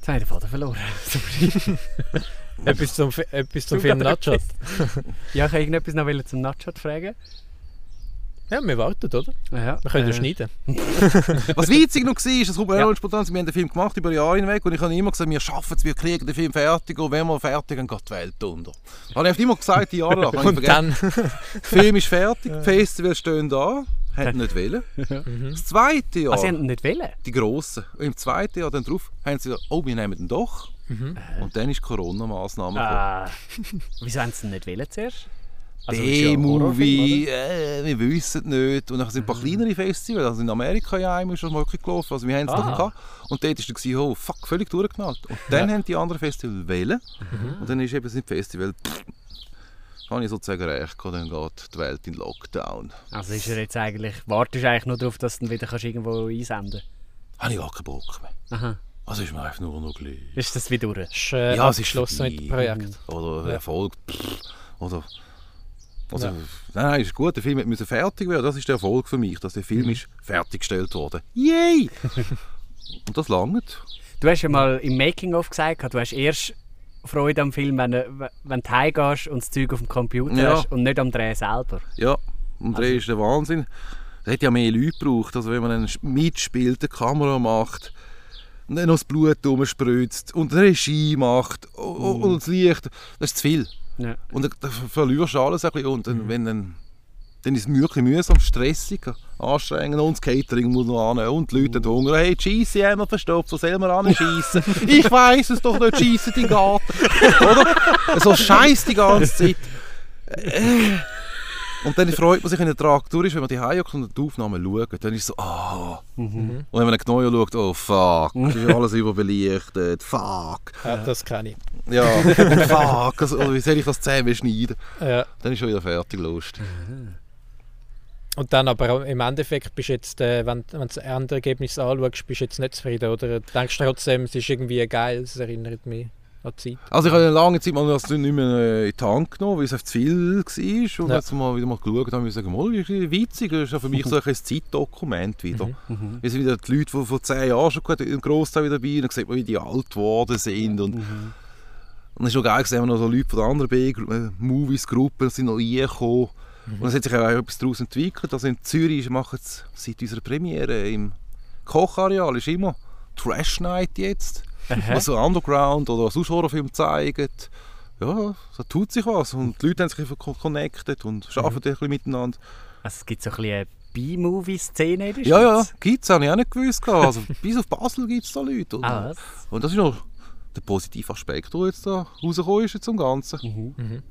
Jetzt habe ich den Faden verloren. [laughs] Sorry. [laughs] Etwas zum, etwas zum Film Nachos. [laughs] ja, ich wollte irgendetwas noch zum Nachschat fragen. Ja, wir warten, oder? Ja, Wir können ja äh, schneiden. Was witzig noch war, das kommt mir Ja. spontan, wir haben den Film gemacht über Jahre hinweg und ich habe immer gesagt, wir schaffen es, wir kriegen den Film fertig und wenn wir fertig sind, geht die Welt unter. Habe ich immer gesagt, die Jahre lang. Habe ich Und dann... Der Film ist fertig, die Festivals stehen da, haben nicht wollen. [laughs] Mhm. Das zweite Jahr, Ah, sie haben nicht wollen? die Grossen, und im zweiten Jahr dann drauf, haben sie gesagt, oh, wir nehmen den doch. Mhm. Und dann ist Corona-Maßnahme gekommen. Ah, [laughs] wieso haben sie ihn nicht wollen zuerst? Also, es ist ja äh, wir wissen nicht. Und dann sind ein paar kleinere Festivals, also in Amerika ja einmal ist das mal gelaufen, also wir haben es noch gehabt. Und dort war dann, oh fuck, völlig durchgeknallt. Und dann haben die anderen Festivals wählen. Mhm. Und dann ist eben das Festival, pff, habe ich sozusagen recht gehabt, dann geht die Welt in Lockdown. Also ist er jetzt eigentlich... Wartest du eigentlich nur darauf, dass du ihn wieder kannst irgendwo einsenden Habe ich gar keinen Bock mehr. Aha. Also ist mir einfach nur noch gleich. Ist das wieder durch? ist äh, Ja, es ist abgeschlossen mit dem. Projekt. Oder Ja. Erfolg. pff, Oder, also, Ja. Nein, nein, ist gut. Der Film musste fertig werden. Das ist der Erfolg für mich, dass der Film Mhm. ist fertiggestellt wurde. Yay! [laughs] Und das langt. Du hast ja mal im Making-of gesagt, du hast erst Freude am Film, wenn, du- wenn du heimgehst und das Zeug auf dem Computer Ja. hast und nicht am Dreh selber. Ja, und Also der ist der Wahnsinn. Es hat ja mehr Leute gebraucht. Also wenn man einen mitspielt, eine Kamera macht, und dann noch das Blut umspritzt und eine Regie macht o- Mhm. und das Licht, das ist zu viel. Ja. Und dann, dann verlierst du alles ein bisschen. Und dann, wenn dann, dann ist es wirklich mühsam, stressig, anstrengend und das Catering muss noch an und die Leute haben Hunger. Hey, die Scheisse haben wir verstopft, wo soll man anschiessen? [laughs] ich weiss es doch nicht, schiessen den Garten. Oder? So scheiß die ganze Zeit. Und dann freut man sich, wenn der Traktor ist, wenn man die Hause und die Aufnahmen schaut. Dann ist es so, ah. Und wenn man genau schaut, oh fuck, ist alles [laughs] überbelichtet, fuck. Ja, das kenne ich. Ja, [laughs] fuck, also, oder wie soll ich das zusammenschneiden? Ja. Dann ist schon wieder fertig, Lust. Und dann aber auch im Endeffekt bist du jetzt, äh, wenn, wenn du das Endergebnis anschaust, bist du jetzt nicht zufrieden, oder denkst du trotzdem, es ist irgendwie geil, es erinnert mich an die Zeit. Also ich habe eine lange Zeit mal das nicht mehr äh, in die Hand genommen, weil es einfach zu viel war. Und Ja. jetzt mal wieder mal geschaut habe, ich sagen, mal, das ist witzig, das ist ja für mich so ein Zeitdokument wieder. Mhm. Wie sind wieder die Leute, die vor zehn Jahren schon gut, im Großteil wieder dabei und dann sieht man, wie die alt geworden sind. Und, Mhm. und es ist schon geil, gesehen, noch so Leute von anderen B-Movies-Gruppen sind noch reingekommen. Und es hat sich auch etwas daraus entwickelt. Also in Zürich machen es seit unserer Premiere im Kochareal ist immer Trash Night jetzt. Aha. Was so Underground oder sonst Horrorfilm zeigen. Ja, da tut sich was. Und die Leute haben sich connected und arbeiten ein bisschen miteinander. Also es gibt so ein bisschen eine B-Movie-Szene in der Ja, ja, gibt es, habe ich auch nicht gewusst. Also, [laughs] bis auf Basel gibt es da Leute. Und, Ah, und das ist noch der positive Aspekt, der jetzt da rausgekommen ist jetzt zum Ganzen. Mhm.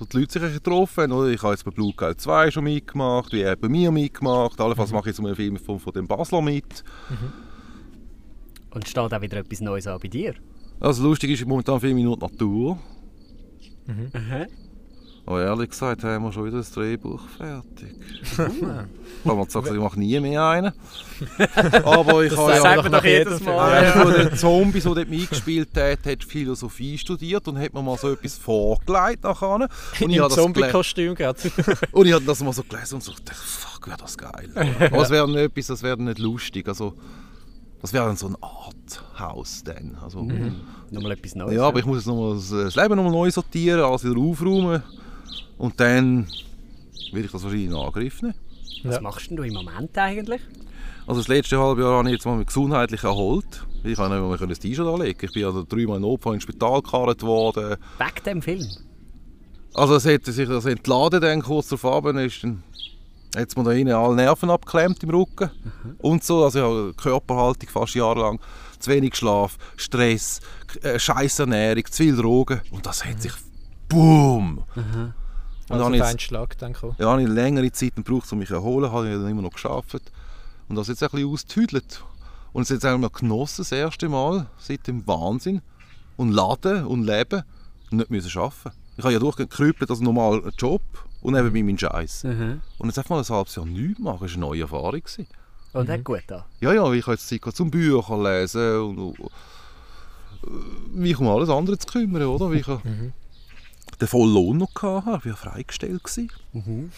So die Leute sich ein bisschen getroffen haben. Oder? Ich habe jetzt bei Blue Guide 2 schon mitgemacht, wie er bei mir mitgemacht. Allenfalls mache ich jetzt mal einen Film von, von dem Basler mit. Und steht auch wieder etwas Neues an bei dir? Also lustig ist, momentan filme ich nur die Natur. Aha. Aber ehrlich gesagt haben wir schon wieder das Drehbuch fertig. [laughs] ich habe mal gesagt, ich mache nie mehr einen. [laughs] Aber ich habe sagt ja... man doch jedes. Mal. Ja, ja. der Zombie, der dort mitgespielt hat, hat Philosophie studiert und hat mir mal so etwas vorgelegt nachher. Und ich habe das, gele- Zombie-Kostüm gerade. [laughs] und ich habe das mal so gelesen und so gedacht, fuck, wäre das geil. Aber es wäre nicht etwas, das wäre nicht lustig. Also, das wäre dann so ein Arthouse dann. Also, Nochmal etwas Neues. Ja, aber ich muss jetzt noch mal das, das Leben nochmal neu sortieren, alles wieder aufräumen. Und dann will ich das wahrscheinlich in Angriff nehmen. Was Ja. machst denn du im Moment eigentlich? Also das letzte halbe Jahr habe ich jetzt mal gesundheitlich erholt. Ich kann nicht mehr können das T-Shirt anlegen. Ich bin also dreimal in Notfall ins Spital gekarrt worden. Wegen dem Film? Also es hat sich das entladen dann kurz darauf runter, ist dann hat es mir da hinten alle Nerven abgeklemmt im Rücken und so. Also ich habe Körperhaltung fast jahrelang, zu wenig Schlaf, Stress, äh, scheiß Ernährung, zu viel Drogen und das hat sich BOOM! Und Also dann Schlag, denke ich. ja, habe ich längere Zeit gebraucht, um mich zu erholen, habe ich dann immer noch geschafft. Und das jetzt ein bisschen ausgetüdelt. Und es jetzt einmal genossen, das erste Mal, seit dem Wahnsinn. Und laden und leben und nicht müssen arbeiten. Ich habe ja durchgekrüppelt als normaler Job und nebenbei meinen Scheiß. Mhm. Und jetzt einfach mal ein halbes Jahr nichts machen, das war eine neue Erfahrung. Gewesen. Und hat gut da. Ja, ja, ich habe jetzt Zeit zum Bücher lesen und, äh, mich um alles andere zu kümmern, oder? Wie ich Mhm. Den vollen Lohn noch hatte, ich war freigestellt. Mhm.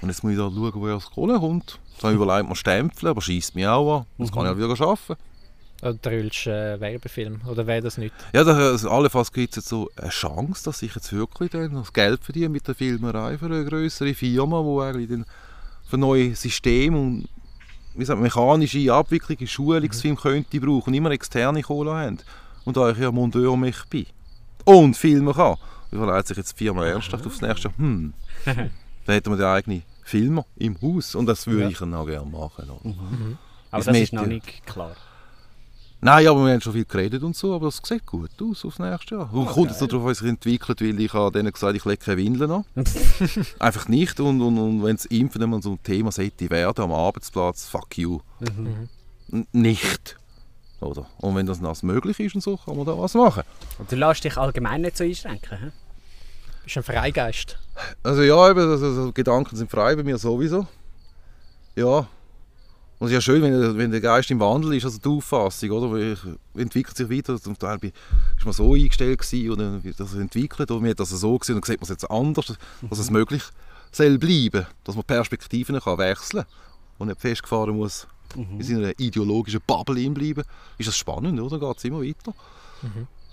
Und jetzt muss ich da schauen, woher das Kohle kommt. Jetzt habe ich überlegt, mal stempeln, aber schießt mich auch an. Das kann ich auch wieder arbeiten. Oder drüllst äh, Werbefilm. Oder wäre das nicht? Ja, da, also allenfalls gibt es jetzt so eine Chance, dass ich jetzt wirklich dann das Geld verdiene mit der Filmerei für eine größere Firma, die eigentlich dann für neue Systeme und wie sagt, man, mechanische Abwicklung in Schulungsfilm könnte brauchen und immer externe Kohle haben. Und da ich ja Mondeur mich bin und Filme kann, überlegt sich jetzt die Firma ernsthaft aufs nächste Jahr, hm, [laughs] dann hätten wir den eigenen Filmer im Haus und das würde Ja. ich dann auch gerne machen. oder? Aber Das das ist noch nicht klar. Nein, aber wir haben schon viel geredet und so, aber das sieht gut aus aufs nächste Jahr. Und kommt jetzt noch darauf, was sich entwickelt, weil ich habe denen gesagt, ich lege keine Windeln an. [laughs] Einfach nicht. Und, und, und wenn es Impfen immer so ein Thema sollte werden am Arbeitsplatz, fuck you. Mhm. N nicht. Oder? Und wenn das noch möglich ist und so, kann man da was machen. Und du lässt dich allgemein nicht so einschränken. hä? Bist ein Freigeist. Also ja, eben, also, also, Gedanken sind frei bei mir sowieso. Ja. Und es ist ja schön, wenn, wenn der Geist im Wandel ist, also die Auffassung, oder? Weil entwickelt sich weiter. Zum Teil ist man so eingestellt gewesen, und dann wird das entwickelt, oder mir hat das so gesehen, und dann sieht man es jetzt anders, dass es möglich soll bleiben, dass man Perspektiven kann wechseln kann und nicht festgefahren muss in seiner ideologischen Bubble bleiben. Ist das spannend, oder? Geht es immer weiter.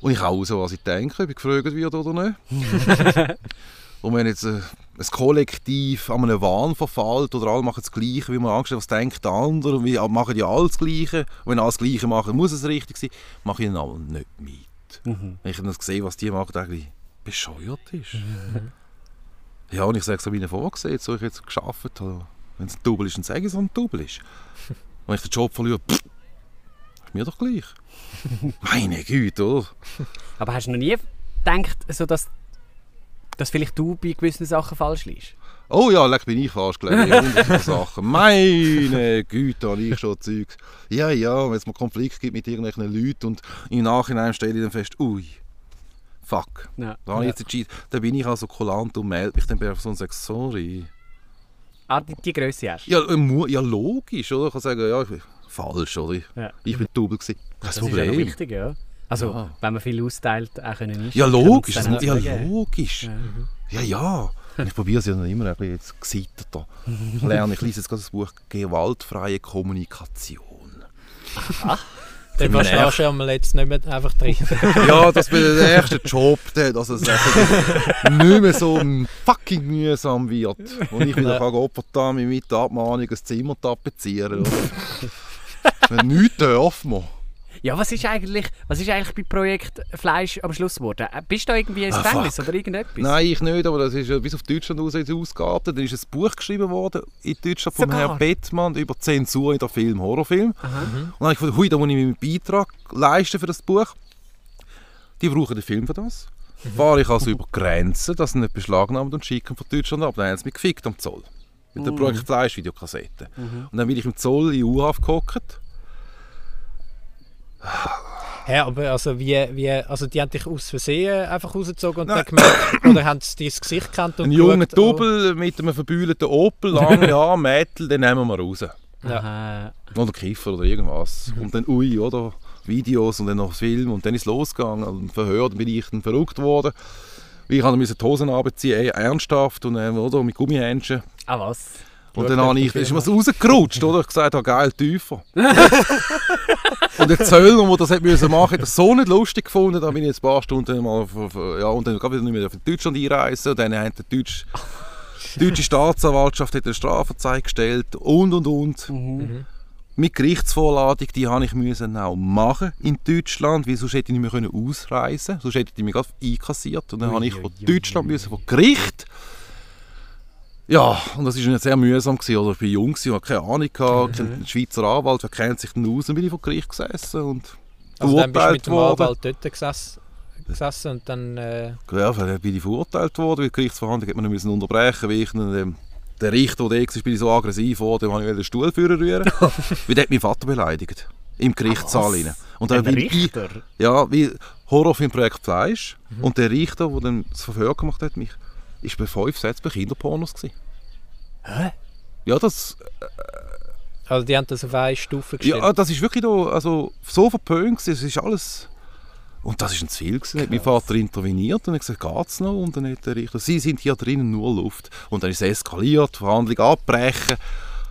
Und ich auch so, was ich denke, ob ich gefragt wird oder nicht. [laughs] Und wenn jetzt äh, ein Kollektiv an einem Wahn verfällt oder alle machen das Gleiche, wie man Angst hat, was denkt der andere, und wir machen ja alle das Gleiche. Und wenn alle das Gleiche machen, muss es richtig sein, mache ich dann aber nicht mit. Mhm. Wenn ich dann sehe, was die machen, eigentlich bescheuert ist. Ja, und ich sage es an meinen Vorgesehen, so ich jetzt geschafft habe. Wenn es ein Double ist, dann sage ich es, ein Double ist. [laughs] Wenn ich den Job verliere, pff, mir doch gleich. [laughs] Meine Güte, oder? Aber hast du noch nie gedacht, so dass, dass vielleicht du bei gewissen Sachen falsch liegst? Oh ja, leck bin ich falsch gelegen. Hunderte [laughs] Sachen. Meine Güte, habe ich schon Zeug. Ja, ja, wenn es mal Konflikt gibt mit irgendwelchen Leuten und im Nachhinein stelle ich dann fest, ui, fuck. Ja. Da, habe ich jetzt entschieden, da bin ich also kulant und melde mich dann bei der Person und sage, sorry. Ah, die, die Größe hast. Ja, äh, ja logisch, oder? Ich kann sagen, ja, ich falsch, oder? Ja. Ich bin double gewesen. Kein Das ist ja wichtig, ja. Also, Ja. wenn man viel austeilt, auch können nicht. Ja, logisch. Das, dann ja, auch sagen. logisch. Ja. Ja, ja. Und ich probiere es ja noch immer ein bisschen jetzt. Ich [laughs] lerne, ich lese jetzt gerade das Buch Gewaltfreie Kommunikation. [laughs] Dann Für mich verstehst du ja mal jetzt nicht mehr einfach drin. [laughs] Ja, das war der erste Job, der, dass es nicht mehr so fucking mühsam wird. Und ich wieder Ja. kann Opfer da mit der Abmahnung ein Zimmer tapezieren. Nichts darf man. Ja, was ist eigentlich, was ist eigentlich bei Projekt Fleisch am Schluss geworden? Äh, Bist du da irgendwie ins Ah, Gefängnis fuck. oder irgendetwas? Nein, ich nicht, aber das ist ja bis auf Deutschland jetzt ausgeartet. Dann ist ein Buch geschrieben worden in Deutschland Sogar? Herrn Bettmann über Zensur in der Film, Horrorfilm. Aha. Und dann habe ich gedacht, hui, da muss ich meinen Beitrag leisten für das Buch. Die brauchen den Film für das. Fahre ich also über Grenzen, dass sie nicht beschlagnahmen und schicken von Deutschland ab. Dann haben sie mich gefickt am Zoll. Mit der Mhm. Projekt Fleisch Videokassette. Mhm. Und dann bin ich im Zoll in U-Haft gehockt. Ja, aber also wie, wie, also die haben dich aus Versehen einfach rausgezogen und dann gemerkt, oder haben sie dein Gesicht gekannt und Ein junger geschaut, oh, Double mit einem verbühlten Opel, lange [laughs] Haare, Mädel, den nehmen wir raus. Ja. Aha. Oder Kiffer oder irgendwas. Und dann, ui, oder? Videos und dann noch Film und dann ist es losgegangen. Und Verhör, dann bin ich dann verrückt worden. Ich musste die Hosen anziehen, ey, ernsthaft und oder, mit Gummihändchen. Ah, was? Und dann habe ich, ist mir rausgerutscht, oder? Ich gesagt habe, geil, tiefer. [laughs] und der Zöllner, der das hat müssen machen, hat das so nicht lustig gefunden. Da bin ich jetzt ein paar Stunden mal, ja, und dann gab ich nicht mehr auf Deutschland einreisen. Und dann hat die deutsche, die [laughs] deutsche Staatsanwaltschaft hat eine Strafanzeige gestellt und und und. Mhm. Mit Gerichtsvorladung, die habe ich müssen auch machen in Deutschland, weil sonst hätte ich nicht mehr ausreisen können. Sonst hätte ich mich gerade einkassiert. Und dann habe ich von Deutschland müssen, von Gericht. Ja, und das war sehr mühsam. Gewesen, oder? Ich war jung, gewesen, hatte keine Ahnung, gehabt, Mhm. kein Schweizer Anwalt, wer kennt sich denn aus? Dann bin ich vor Gericht gesessen und Also dann bist du mit dem worden. Anwalt dort gesessen, gesessen und dann... Äh, Ja, dann bin ich verurteilt worden, weil die Gerichtsverhandlung hat man müssen unterbrechen, weil ich dann, ähm, der Richter, der da war, bin ich so aggressiv geworden, dem habe ich den Stuhl führen rühren, [laughs] weil der hat meinen Vater beleidigt. im Gerichtssaal. Rein. Und da Ein bin ich, Richter? ja, wie Horrorfilmprojekt Fleisch. Und der Richter, der dann das Verhör gemacht hat, mich, ist bei fünf Sätzen bei Kinderpornos gewesen. Hä? Ja, das, Also die haben das auf eine Stufe gestellt. ja, das ist wirklich da, also so verpönt gewesen, es ist alles... Und das ist ein Ziel gewesen. Hat mein Vater interveniert und hat gesagt, geht's noch? Und dann hat der Richter, Sie sind hier drinnen nur Luft. Und dann ist es eskaliert, Verhandlung abbrechen.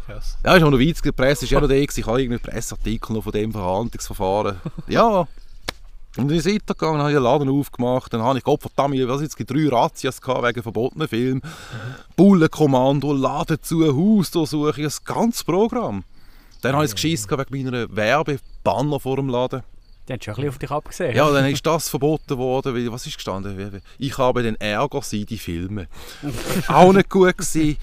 Krass. Ja, ist auch noch weit die Presse ist ja noch gewesen. Ich habe irgendeinen Presseartikel noch von dem Verhandlungsverfahren. [laughs] Ja. Und dann ist weitergegangen, dann habe ich den Laden aufgemacht, dann habe ich, Gott verdammt, was jetzt, drei Razzias gehabt wegen verbotenen Film. Bullenkommando, Laden zu, Hausdurchsuchung, das ganze Programm. Dann habe ich es geschissen wegen meiner Werbebanner vor dem Laden. Die haben schon ein bisschen auf dich abgesehen. Ja, dann [laughs] ist das verboten worden, weil, was ist gestanden? Ich habe den Ärger, sie die Filme. Auch nicht gut gewesen.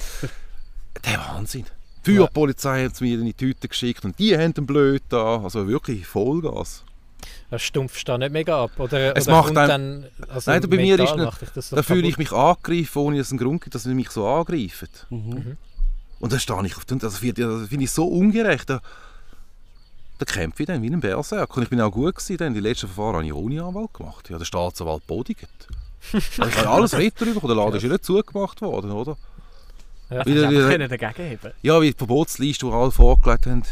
Der Wahnsinn. Die Feuerpolizei hat es mir in die Tüte geschickt und die haben den blöd da. Also wirklich Vollgas. Das stumpft da nicht mega ab. Oder, Es oder macht einem- dann, also Nein, bei mir ist nicht- das doch Da fühle ich mich angegriffen, ohne dass es einen Grund gibt, dass sie mich so angreifen. Mhm. Und da stehe ich auf den, das finde das finde ich so ungerecht. Da, da kämpfe ich dann wie ein Berserk. Und ich bin auch gut gewesen, denn die letzten Verfahren habe ich ohne Anwalt gemacht. [laughs] Ich habe den Staatsanwalt bodigt. Ich habe alles Retter bekommen. Der Laden ist ja nicht zugemacht worden, oder? Ja. Wieder- Ja, wieder- können dagegen heben. Ja, wie die Verbotsliste, die alle vorgelegt haben,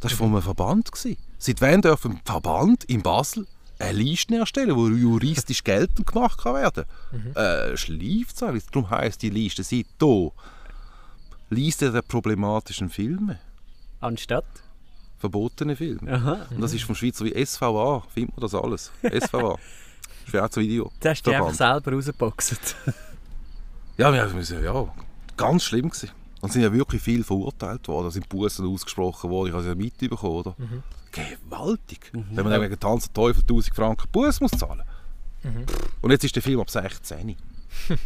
das war von einem Verband. Gewesen. Seit wann darf ein Verband in Basel eine Liste erstellen, die juristisch geltend gemacht kann werden kann? Äh, Schleifzeit, darum heisst die Liste, seit hier, Liste der problematischen Filme, Anstatt. verbotene Filme. Aha. Und das ist vom Schweizer wie SVA, findet man das alles. [laughs] SVA. Schweizer Video. Du hast dich einfach selber rausgeboxt. [laughs] Ja, wir müssen, ja, ganz schlimm gewesen. Und sind ja wirklich viel verurteilt worden, da sind Bussen ausgesprochen worden, ich habe es ja mitbekommen, oder? Gewaltig. Wenn man dann wegen Tanz der Teufel 1000 Franken Bus muss zahlen. Und jetzt ist der Film ab 16. [laughs]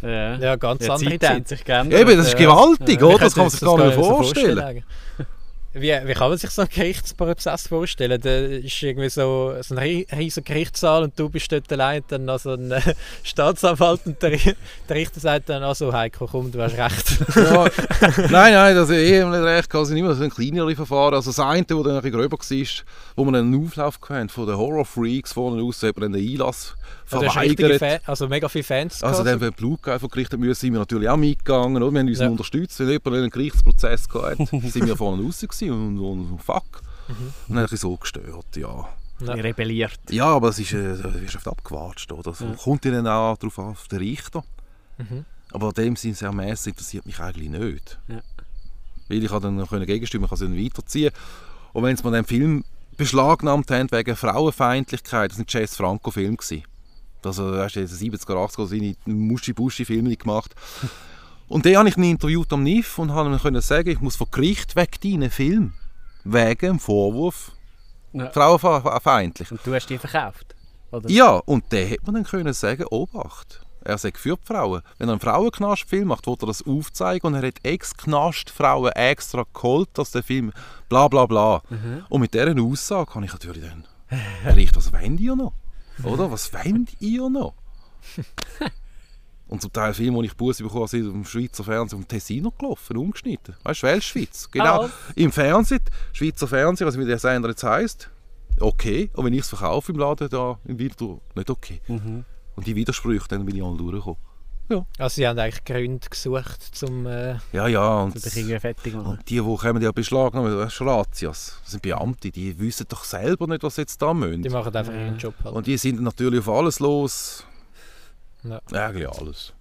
Ja, Ja, ganz Die andere Zeit sich geändert. Eben, das ist ja. gewaltig, Ja, oder? Das kann man sich gar nicht so vorstellen. Wie, wie kann man sich so einen Gerichtsprozess vorstellen? Da ist irgendwie so, so ein ri- riesiger Gerichtssaal und du bist dort allein, dann noch so ein äh, [laughs] Staatsanwalt und der, der Richter sagt dann, also Heiko, komm, du hast recht. Ja, nein, nein, das ist eh nicht recht. Es sind immer so ein kleinere Verfahren. Also das eine, das dann ein bisschen gröber war, wo man einen Auflauf von den Horror-Freaks vorne aus, hat man den Einlass verweigert. Fan, also mega viele Fans Also dann, wenn Blutgeil vor Gericht müssen, sind wir natürlich auch mitgegangen. Oder? Wir haben uns Ja. unterstützt. Wenn jemand einen Gerichtsprozess hatte, [laughs] sind wir vorne raus gewesen und, und, und fuck. Mhm. Und dann ein so gestört, ja. Ja. Rebelliert. Ja, aber es ist, äh, du wirst oft abgewatscht. Oder? So, Kommt ja dann auch darauf an, auf den Richter. Mhm. Aber in dem Sinne sehr mäßig interessiert mich eigentlich nicht. Ja. Weil ich dann können gegenstimmen, ich kann es dann weiterziehen. Und wenn sie mir den Film beschlagnahmt haben wegen Frauenfeindlichkeit, das war ein Jazz Franco-Film. Also, hast du in den 70er, 80er seine Muschi-Buschi-Filme gemacht. Und den habe ich ihn interviewt am NIF und habe ihm können sagen, ich muss vor Gericht wegen deinen Film. Wegen dem Vorwurf Ja. frauenfeindlich. Und du hast die verkauft? Oder? Ja, und der hätte man dann können sagen, Obacht. Er sagt für die Frauen. Wenn er einen Frauenknastfilm macht, will er das aufzeigen und er hat Ex-Knastfrauen extra geholt, dass der Film bla bla bla. Und mit dieser Aussage kann ich natürlich dann Gericht, was wollt ihr noch? Oder? Was wollt ihr noch? [laughs] Und zum Teil Filme, die ich Busse bekommen habe, sind im Schweizer Fernsehen dem Tessiner gelaufen, umgeschnitten. Weißt du, Weltschweiz. Genau. Ah. Im Fernsehen, Schweizer Fernsehen, was wie der Sender jetzt heisst, okay. Und wenn ich es verkaufe im Laden, da im Winter, nicht okay. Mhm. Und die Widersprüche, dann bin ich alle durchgekommen. Also sie haben eigentlich Gründe gesucht, zum... Äh, Ja, ja. Und, irgendwie fertig machen. und die, die kommen ja beschlagnahmt, das sind Razzias. Das sind Beamte, die wissen doch selber nicht, was sie jetzt da müssen. die machen einfach Ja. ihren Job halt. Und die sind natürlich auf alles los. Ja. Eigentlich alles.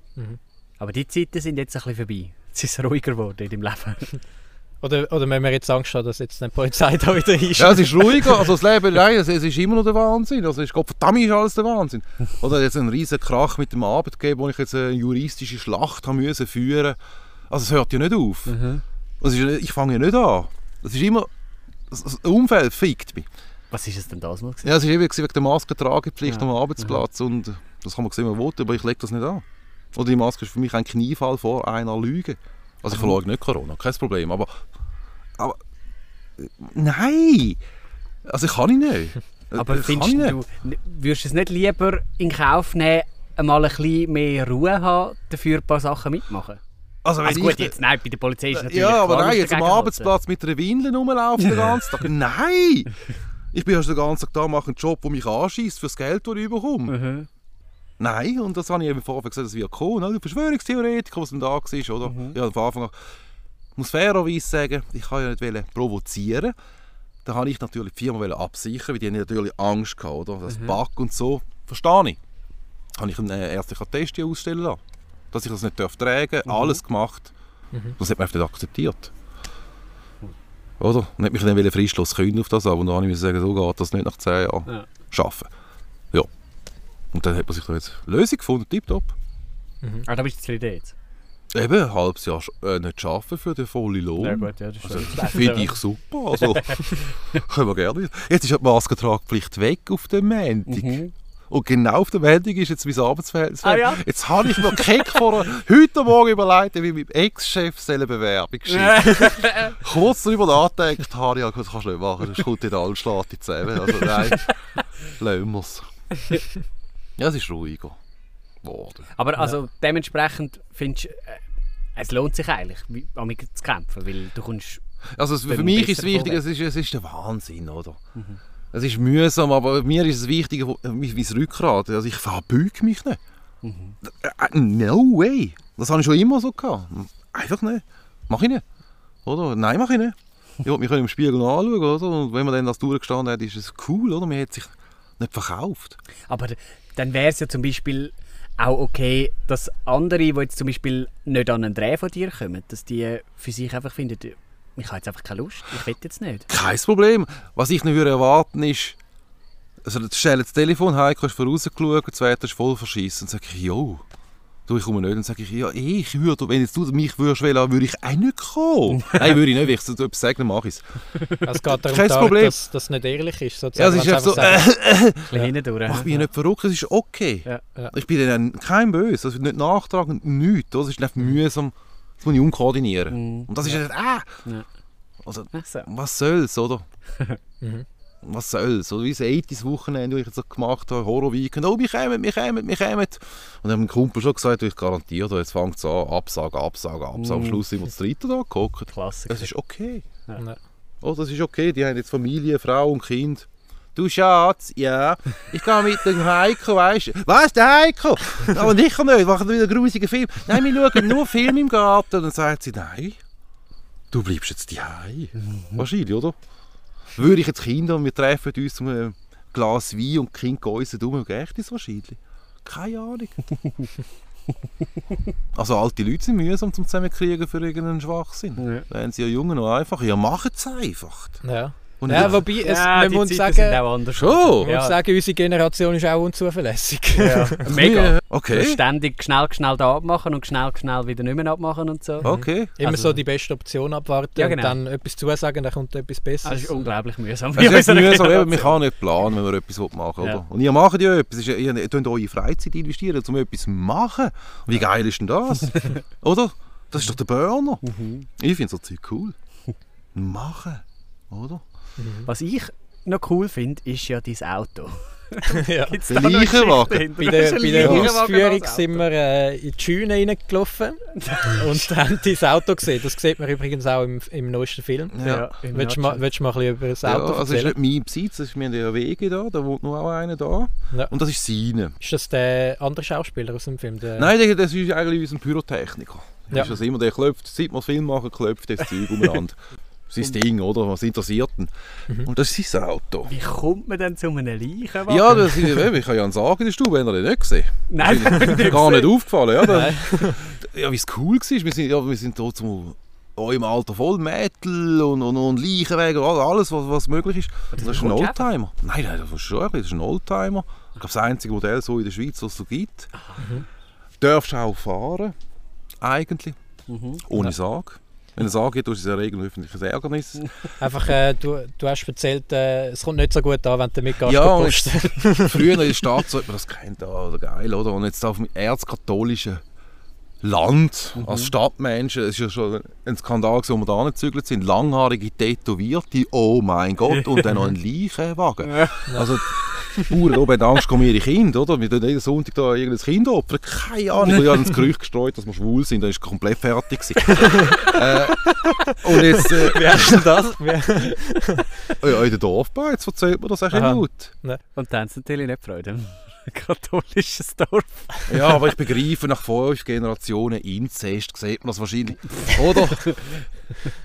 Aber die Zeiten sind jetzt ein bisschen vorbei. Es ist ruhiger geworden in deinem Leben. [laughs] Oder, oder müssen wir jetzt Angst haben, dass jetzt die Polizei da wieder ist? Ja, es ist ruhiger. Also das Leben, [laughs] nein, es, es ist immer noch der Wahnsinn. Also es ist, Gott verdammt, ist alles der Wahnsinn. Oder jetzt ein riesen Krach mit dem Arbeitgeber, wo ich jetzt eine juristische Schlacht haben müssen führen. Also es hört ja nicht auf. Es ist, ich fange ja nicht an. Das ist immer, das Umfeld fickt mich. Was ist es denn das mal? gewesen? Ja, es war eben wegen der Maskentragepflicht Ja. am Arbeitsplatz und das kann man sehen, wie man will, aber ich lege das nicht an. Oder die Maske ist für mich ein Kniefall vor einer Lüge. Also ich verleugne nicht Corona, kein Problem, aber... aber äh, nein! Also ich kann ich nicht. [laughs] Aber Das kann findest ich nicht. du, würdest du es nicht lieber in Kauf nehmen, einmal ein bisschen mehr Ruhe haben, dafür ein paar Sachen mitmachen? Also, Also gut, ich- jetzt nein, bei der Polizei ist natürlich Ja, aber nein, jetzt am. Arbeitsplatz mit einer Windel rumlaufen den ganzen Tag. [laughs] Nein! Ich bin ja schon den ganzen Tag da, mache einen Job, der mich anschießt für das Geld, das ich bekomme. Mhm. Nein, und das habe ich eben vorher gesagt, das wird kommen. Oder? Verschwörungstheoretiker, was dann da war, oder? Mhm. Ja, von Anfang an. Ich muss fairerweise sagen, ich kann ja nicht provozieren. Da habe ich natürlich die Firma absichern, weil die haben natürlich Angst gehabt, oder? Das Mhm. Back und so. Verstehe ich. Habe ich einen ärztlichen hier ausstellen lassen. Dass ich das nicht darf tragen Mhm. alles gemacht. Mhm. Das hat man einfach nicht akzeptiert. Oder? Und hat mich dann wollen Freischluss künden auf das, aber dann habe ich mir sagen, so geht das nicht nach 10 Jahren. Ja. Schaffen. Ja. Und dann hat man sich da jetzt eine Lösung gefunden, tipptopp. Ah, da bist du zufrieden jetzt. Eben, ein halbes Jahr äh, nicht arbeiten für den vollen Lohn. Ja gut, ja, das Also. Finde ich super. Also, [laughs] können wir gerne. Jetzt ist die Maskentragpflicht weg auf dem Montag. Mhm. Und genau auf dem Montag ist jetzt mein Arbeitsverhältnis Ah, ja? Jetzt habe ich mir keck vor heute Morgen überlegt, wie mein Ex-Chef eine Bewerbung schickt. [laughs] Kurz darüber nachgedacht habe ich, das kannst du nicht machen, sonst kommt alles schlägt die zusammen. Also nein, [laughs] lassen wir es. Ja, es ist ruhiger geworden. Aber also dementsprechend findest du, äh, es lohnt sich eigentlich, damit zu kämpfen, weil du kommst... Also es, für mich ist es wichtig, es ist, es ist der Wahnsinn, oder? Es ist mühsam, aber mir ist es wichtig, wo- wie das Rückgrat. Also ich verbeuge mich nicht. Äh, No way. Das habe ich schon immer so gehabt. Einfach nicht. Mach ich nicht. Oder? Nein, mach ich nicht. Ich wollte mich im Spiegel anschauen, oder? Und wenn man dann das durchgestanden hat, ist es cool, oder? Man hat sich nicht verkauft. Aber dann wäre es ja zum Beispiel auch okay, dass andere, die jetzt zum Beispiel nicht an einen Dreh von dir kommen, dass die für sich einfach finden, ich habe jetzt einfach keine Lust, ich will jetzt nicht. Kein Problem. Was ich nicht würde erwarten ist, also du stellst das Telefon, Heiko ist vorausgeschaut, das Wetter ist voll verschissen. Dann sage ich, jo. Du, ich komme nicht. Dann sage ich, ja, eh, ich würde, wenn jetzt du mich würdest wählen, würde ich auch nicht kommen. [laughs] Nein, würde ich nicht. Wenn ich so etwas sage, dann mache ich es. Es geht darum, Kein da, Problem. dass das nicht ehrlich ist. Ja, Sozusagen. es ist Wenn einfach so, äh, Ein bisschen hindurch. mach mich nicht verrückt, es ist okay. Ja, ja. Ich bin dann kein Böse, also nicht nachtragend, nichts. Das ist einfach mühsam, das muss ich umkoordinieren. Mhm. Und das ist einfach, ah! Ja. Also, was soll's, oder? [laughs] Mhm. Was soll's? Oder wie das 80 Wochenende, das ich jetzt so gemacht habe, Horror-Weekend, oh, wir kommen, wir kommen, wir kommen. Und dann hat mein Kumpel schon gesagt, ich garantiere dir, jetzt fängt es an, Absage, Absage, Absage. Am Mm. Schluss sind wir zu dritt da gehockt. Klassiker. Das ist okay. Ja. Oh, das ist okay, die haben jetzt Familie, Frau und Kind. Du Schatz, ja, ich gehe mit dem Heiko, weißt du. Was, der Heiko? [laughs] Aber ich nicht, machen wieder einen grusigen Film. Nein, wir schauen nur Film im Garten. Und dann sagt sie, nein, du bleibst jetzt daheim. Wahrscheinlich, oder? Würde ich jetzt Kinder und wir treffen uns zum einem Glas Wein und die Kinder gäusen um, geht das wahrscheinlich? Keine Ahnung. [laughs] also alte Leute sind mühsam zum Zusammenkriegen für irgendeinen Schwachsinn. Ja. Dann haben sie ja Jungen noch einfach. Ja, macht es einfach. Ja. Und ja, wobei, es, Ja, man muss Zeiten sagen, sind auch anders. Schon? man muss sagen, unsere Generation ist auch unzuverlässig. Ja. [laughs] Mega. Okay. Ständig schnell, schnell da abmachen und schnell, schnell wieder nicht mehr abmachen und so. Okay. Immer Also- so die beste Option abwarten Ja, genau. und dann etwas zusagen, dann kommt etwas Das Besseres. ist unglaublich mühsam. Es ist [laughs] mühsam, eben, man kann nicht planen, wenn man etwas machen will. Ja. Oder? Und ihr macht ja etwas. Ja- Ihr könnt eure Freizeit investieren, um etwas zu machen. Wie geil ist denn das? [laughs] oder? Das ist doch der Burner. Mhm. Ich finde so Zeug cool. Machen. Oder? Was ich noch cool finde, ist ja dein Auto. [laughs] ja. Gibt's Der Leichenwagen. Bei Das der, ist ein bei der Ausführung sind wir äh, in die Scheune reingelaufen [laughs] und haben dein Auto gesehen. Das sieht man übrigens auch im, im neuesten Film. Ja, im Willst du mal, Nutshell. willst du mal ein bisschen über das Ja, Auto also es ist erzählen? nicht mein Besitz, es ist, haben ja Wege da, da wohnt noch auch einer da. Ja. Und das ist seine. Ist das der andere Schauspieler aus dem Film? Der, Nein, der- das ist eigentlich unser Pyrotechniker. Das Ja. ist das immer, der klopft, seit wir Film machen, klopft das Zeug umeinander. [laughs] Sein Ding, oder? Was interessiert ihn? Mhm. Und das ist sein Auto. Wie kommt man denn zu einem Leichenwagen? Ja, das ist, ich kann ja einen sagen in der Stube, wenn er den nicht gesehen Nein, Ist [laughs] das ich nicht Gar nicht aufgefallen. Ja, da, Nein. ja wie es cool war. Wir sind, ja, wir sind zum auch im Alter voll Metal und, und, und Leichenwägen, all- alles, was, was möglich ist. Und das ist ein Oldtimer. Nein, nein, das ist schon das ist ein Oldtimer. Ich glaube, das einzige Modell so in der Schweiz, was es so gibt. Mhm. Darfst auch fahren, eigentlich, Mhm. ohne Ja. Wenn es angeht, ist es in der Regel öffentliches Ärgernis. [laughs] Einfach, äh, du, du hast erzählt, äh, es kommt nicht so gut an, wenn du mitgehst. Ja, und. [laughs] Früher in der [laughs] Stadt, so hat man das kennt, ah, geil, oder? Und jetzt auf dem erzkatholischen Land, als Stadtmensch, es ist ja schon ein Skandal, wo wir da angezügelt sind, langhaarige Tätowierte, oh mein Gott, und dann noch ein Leichenwagen. Also, Bauern oben haben Angst um ihre Kinder, oder? Wir tun jeden Sonntag da irgendein Kind opfern. Keine Ahnung. Ich habe das Gerücht gestreut, dass wir schwul sind. Dann ist komplett fertig [laughs] äh, und jetzt... Äh, Wie hast du das? [laughs] Ja, in der Dorfbeiz erzählt man das auch laut. Und dann haben sie natürlich nicht Freude. [laughs] Katholisches Dorf. Ja, aber ich begreife, nach fünf Generationen Inzest sieht man das wahrscheinlich. Oder?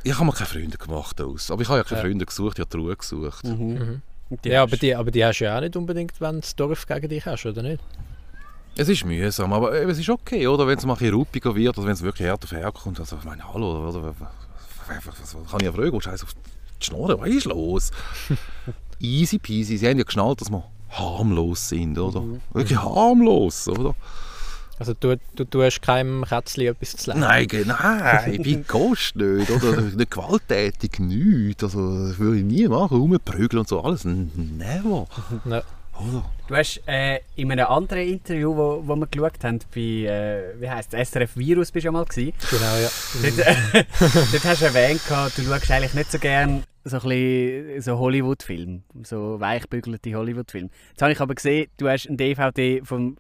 Ich habe mir keine Freunde gemacht aus. Aber ich habe ja keine Ja. Freunde gesucht, ich habe die Ruhe gesucht. Mhm. Und die Ja, aber die, aber die hast du ja auch nicht unbedingt, wenn du das Dorf gegen dich hast, oder nicht? Es ist mühsam, aber es ist okay, oder? Wenn es mal ein bisschen ruppiger wird, oder wenn es wirklich hart auf herkommt. Also, ich meine, hallo, oder? Was, was, kann ich ja fragen? Scheiß auf die Schnorre, was ist los? [laughs] Easy peasy, sie haben ja geschnallt, dass wir harmlos sind, oder? Wirklich harmlos, oder? Also du, du tust keinem Kätzchen etwas zu leiden. Nein, ge- nein, ich bin Ghost nicht, oder? Nicht gewalttätig, nichts. Also, das würde ich nie machen, rumprügeln und so, alles. Never. Ja. Oder? Du hast äh, in einem anderen Interview, wo, wo wir geschaut haben, bei, äh, wie heisst es, SRF Virus bist du ja mal gewesen. Genau, ja. Dort, äh, [laughs] dort hast du erwähnt, gehabt, du schaust eigentlich nicht so gern so ein bisschen so Hollywood-Film, so weichbügelte Hollywood-Film. Jetzt habe ich aber gesehen, du hast ein DVD vom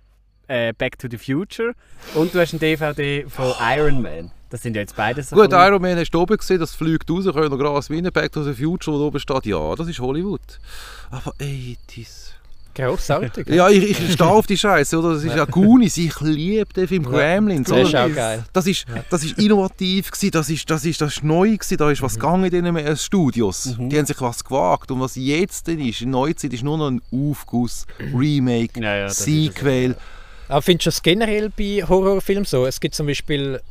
äh, Back to the Future und du hast ein DVD von Iron Man. Das sind ja jetzt beides so Gut, Iron Man hast du oben gesehen, das fliegt raus, können wir Gras wie Back to the Future, wo oben steht, ja, das ist Hollywood. Aber 80s. Grossartig. Ja, ich, ich stehe [laughs] auf die Scheiße, oder? Das ist ja Goonies, ich liebe den Film Ja. Gremlins, Das ist auch geil. Das ist, das ist innovativ, gewesen, das ist, das ist, das ist neu, gewesen, da ist was gegangen in diesen äh, Studios. Die haben sich was gewagt. Und was jetzt denn ist, in Neuzeit, ist nur noch ein Aufguss, [clears throat] Remake, Ja, ja, das ist es. Aber findest du das generell bei Horrorfilmen so? Es gibt zum Beispiel,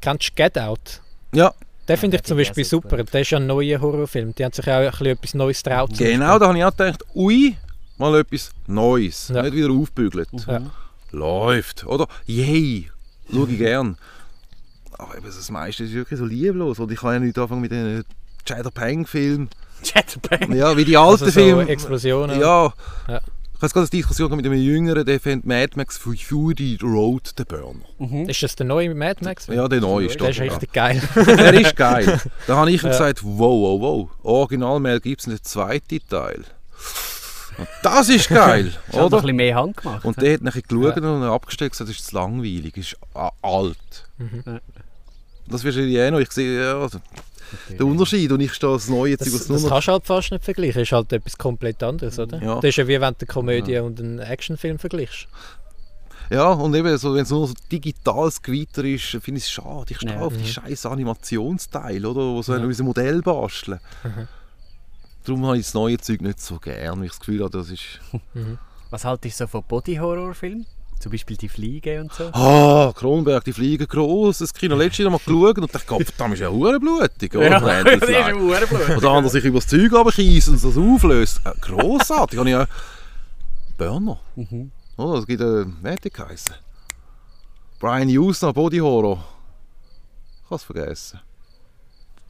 kennst du Get Out? Ja, Den finde ich den zum ich Beispiel super. super. Der ist ja ein neuer Horrorfilm. Die haben sich auch ein bisschen etwas Neues getraut. zum genau, da habe ich auch gedacht, ui, mal etwas Neues. Ja. Nicht wieder aufbügelt. Ja. Läuft, oder? Yay, schaue ich gern. Aber eben, das meiste ist wirklich so lieblos. Und ich kann ja nicht anfangen mit den Cheddar Pang Film. Chatterbang. Ja, wie die alten Also so Filme. Explosionen. Ja. Ja. Ich habe gerade eine Diskussion mit einem Jüngeren, der findet Mad Max Fury Road den Burner. Mhm. Ist das der neue Mad Max? Ja, der neue ist Der ist richtig geil. ja. Der ist geil. [laughs] Da habe ich ihm Ja. gesagt, wow, wow, wow. Original Mel Gibson, der zweite Teil. Und das ist geil, [laughs] halt noch ein oder? bisschen mehr Hand gemacht. Und der hat nachher geschaut und abgestellt und gesagt, das ist zu langweilig, das ist alt. Mhm. Das wirst du ja noch. Ich sehe ja, den Unterschied und ich stehe als Neue Das, was das noch. kannst du halt fast nicht vergleichen. Das ist halt etwas komplett anderes, oder? Ja. Das ist ja wie wenn du eine Komödie und einen Actionfilm vergleichst. Ja, und eben, so, wenn es nur so digitales Gewitter ist, finde ich es schade. Ich stehe Ja. auf die Mhm. scheiß Animationsteile, oder? Wo so Ja. ja. unser Modell basteln. Mhm. Darum habe ich das neue Zeug nicht so gern, weil ich das Gefühl habe, das ist... Mhm. Was haltest du so von Body-Horror-Filmen? Zum Beispiel Die Fliege und so? Ah, Kronberg, die fliegen gross. Das Kino letztes Jahr mal [laughs] geschaut und dachte, Gott, verdammt, ist ja hure blutig, oder? Brandon [laughs] das ist ein Uhrenblut. Oder andere sich über das Zeug runterkiessen und das auflöst. Äh, grossartig. habe ich ja... Burner. Mhm. Oder? Es gibt einen, wie hat der geheissen? Brian Houston, Body Horror. Ich habe es vergessen.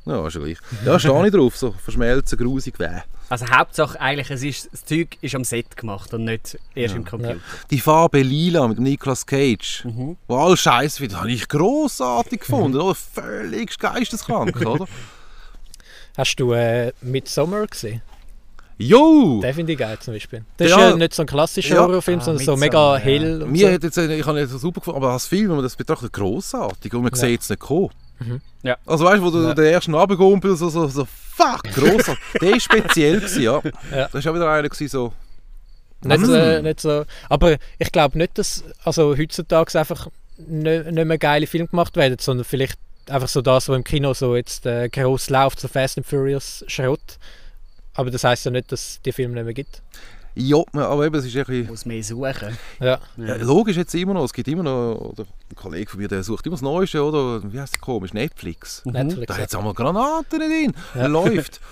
Ja, ist ja gleich. Ja, [laughs] stehe ich drauf. So verschmelzen, grusig, weh. Also Hauptsache eigentlich, es ist, das Zeug ist am Set gemacht und nicht erst Ja. im Computer. Die Farbe Lila mit dem Nicolas Cage. Mhm. Wo alle Scheiße finden, habe ich grossartig gefunden. Oder? Völlig geisteskrank, [laughs] oder? Hast du äh, Midsommar gesehen? Jo! Den finde ich geil zum Beispiel. Das Ja. ist ja nicht so ein klassischer Ja. Horrorfilm, Ah, sondern so mega ja. hell. Und Mir so. hat jetzt, äh, ich habe nicht so super gefunden, aber als Film, wenn man das betrachtet, grossartig. Und man Ja. sieht es nicht kommen. Mhm. Ja. Also weißt du, wo du Ja. den ersten runtergumpelst, so, so, so, fuck, grossartig. [laughs] der war speziell, gewesen, ja. Ja. Das war auch wieder einer, gewesen, so, Nicht, Mm. äh, nicht so. Aber ich glaube nicht, dass also heutzutage einfach nicht, nicht mehr geile Filme gemacht werden, sondern vielleicht einfach so das, was im Kino so jetzt äh, gross läuft, so Fast and Furious Schrott. Aber das heißt ja nicht, dass es die Filme nicht mehr gibt. Ja, aber eben, es ist ein bisschen, Muss mehr suchen. Ja. Ja, logisch jetzt immer noch, es gibt immer noch, oder ein Kollege von mir, der sucht immer das Neueste, oder, wie heißt das komisch, Netflix. Netflix. Da hat es einmal Granaten drin, Ja. läuft. [laughs]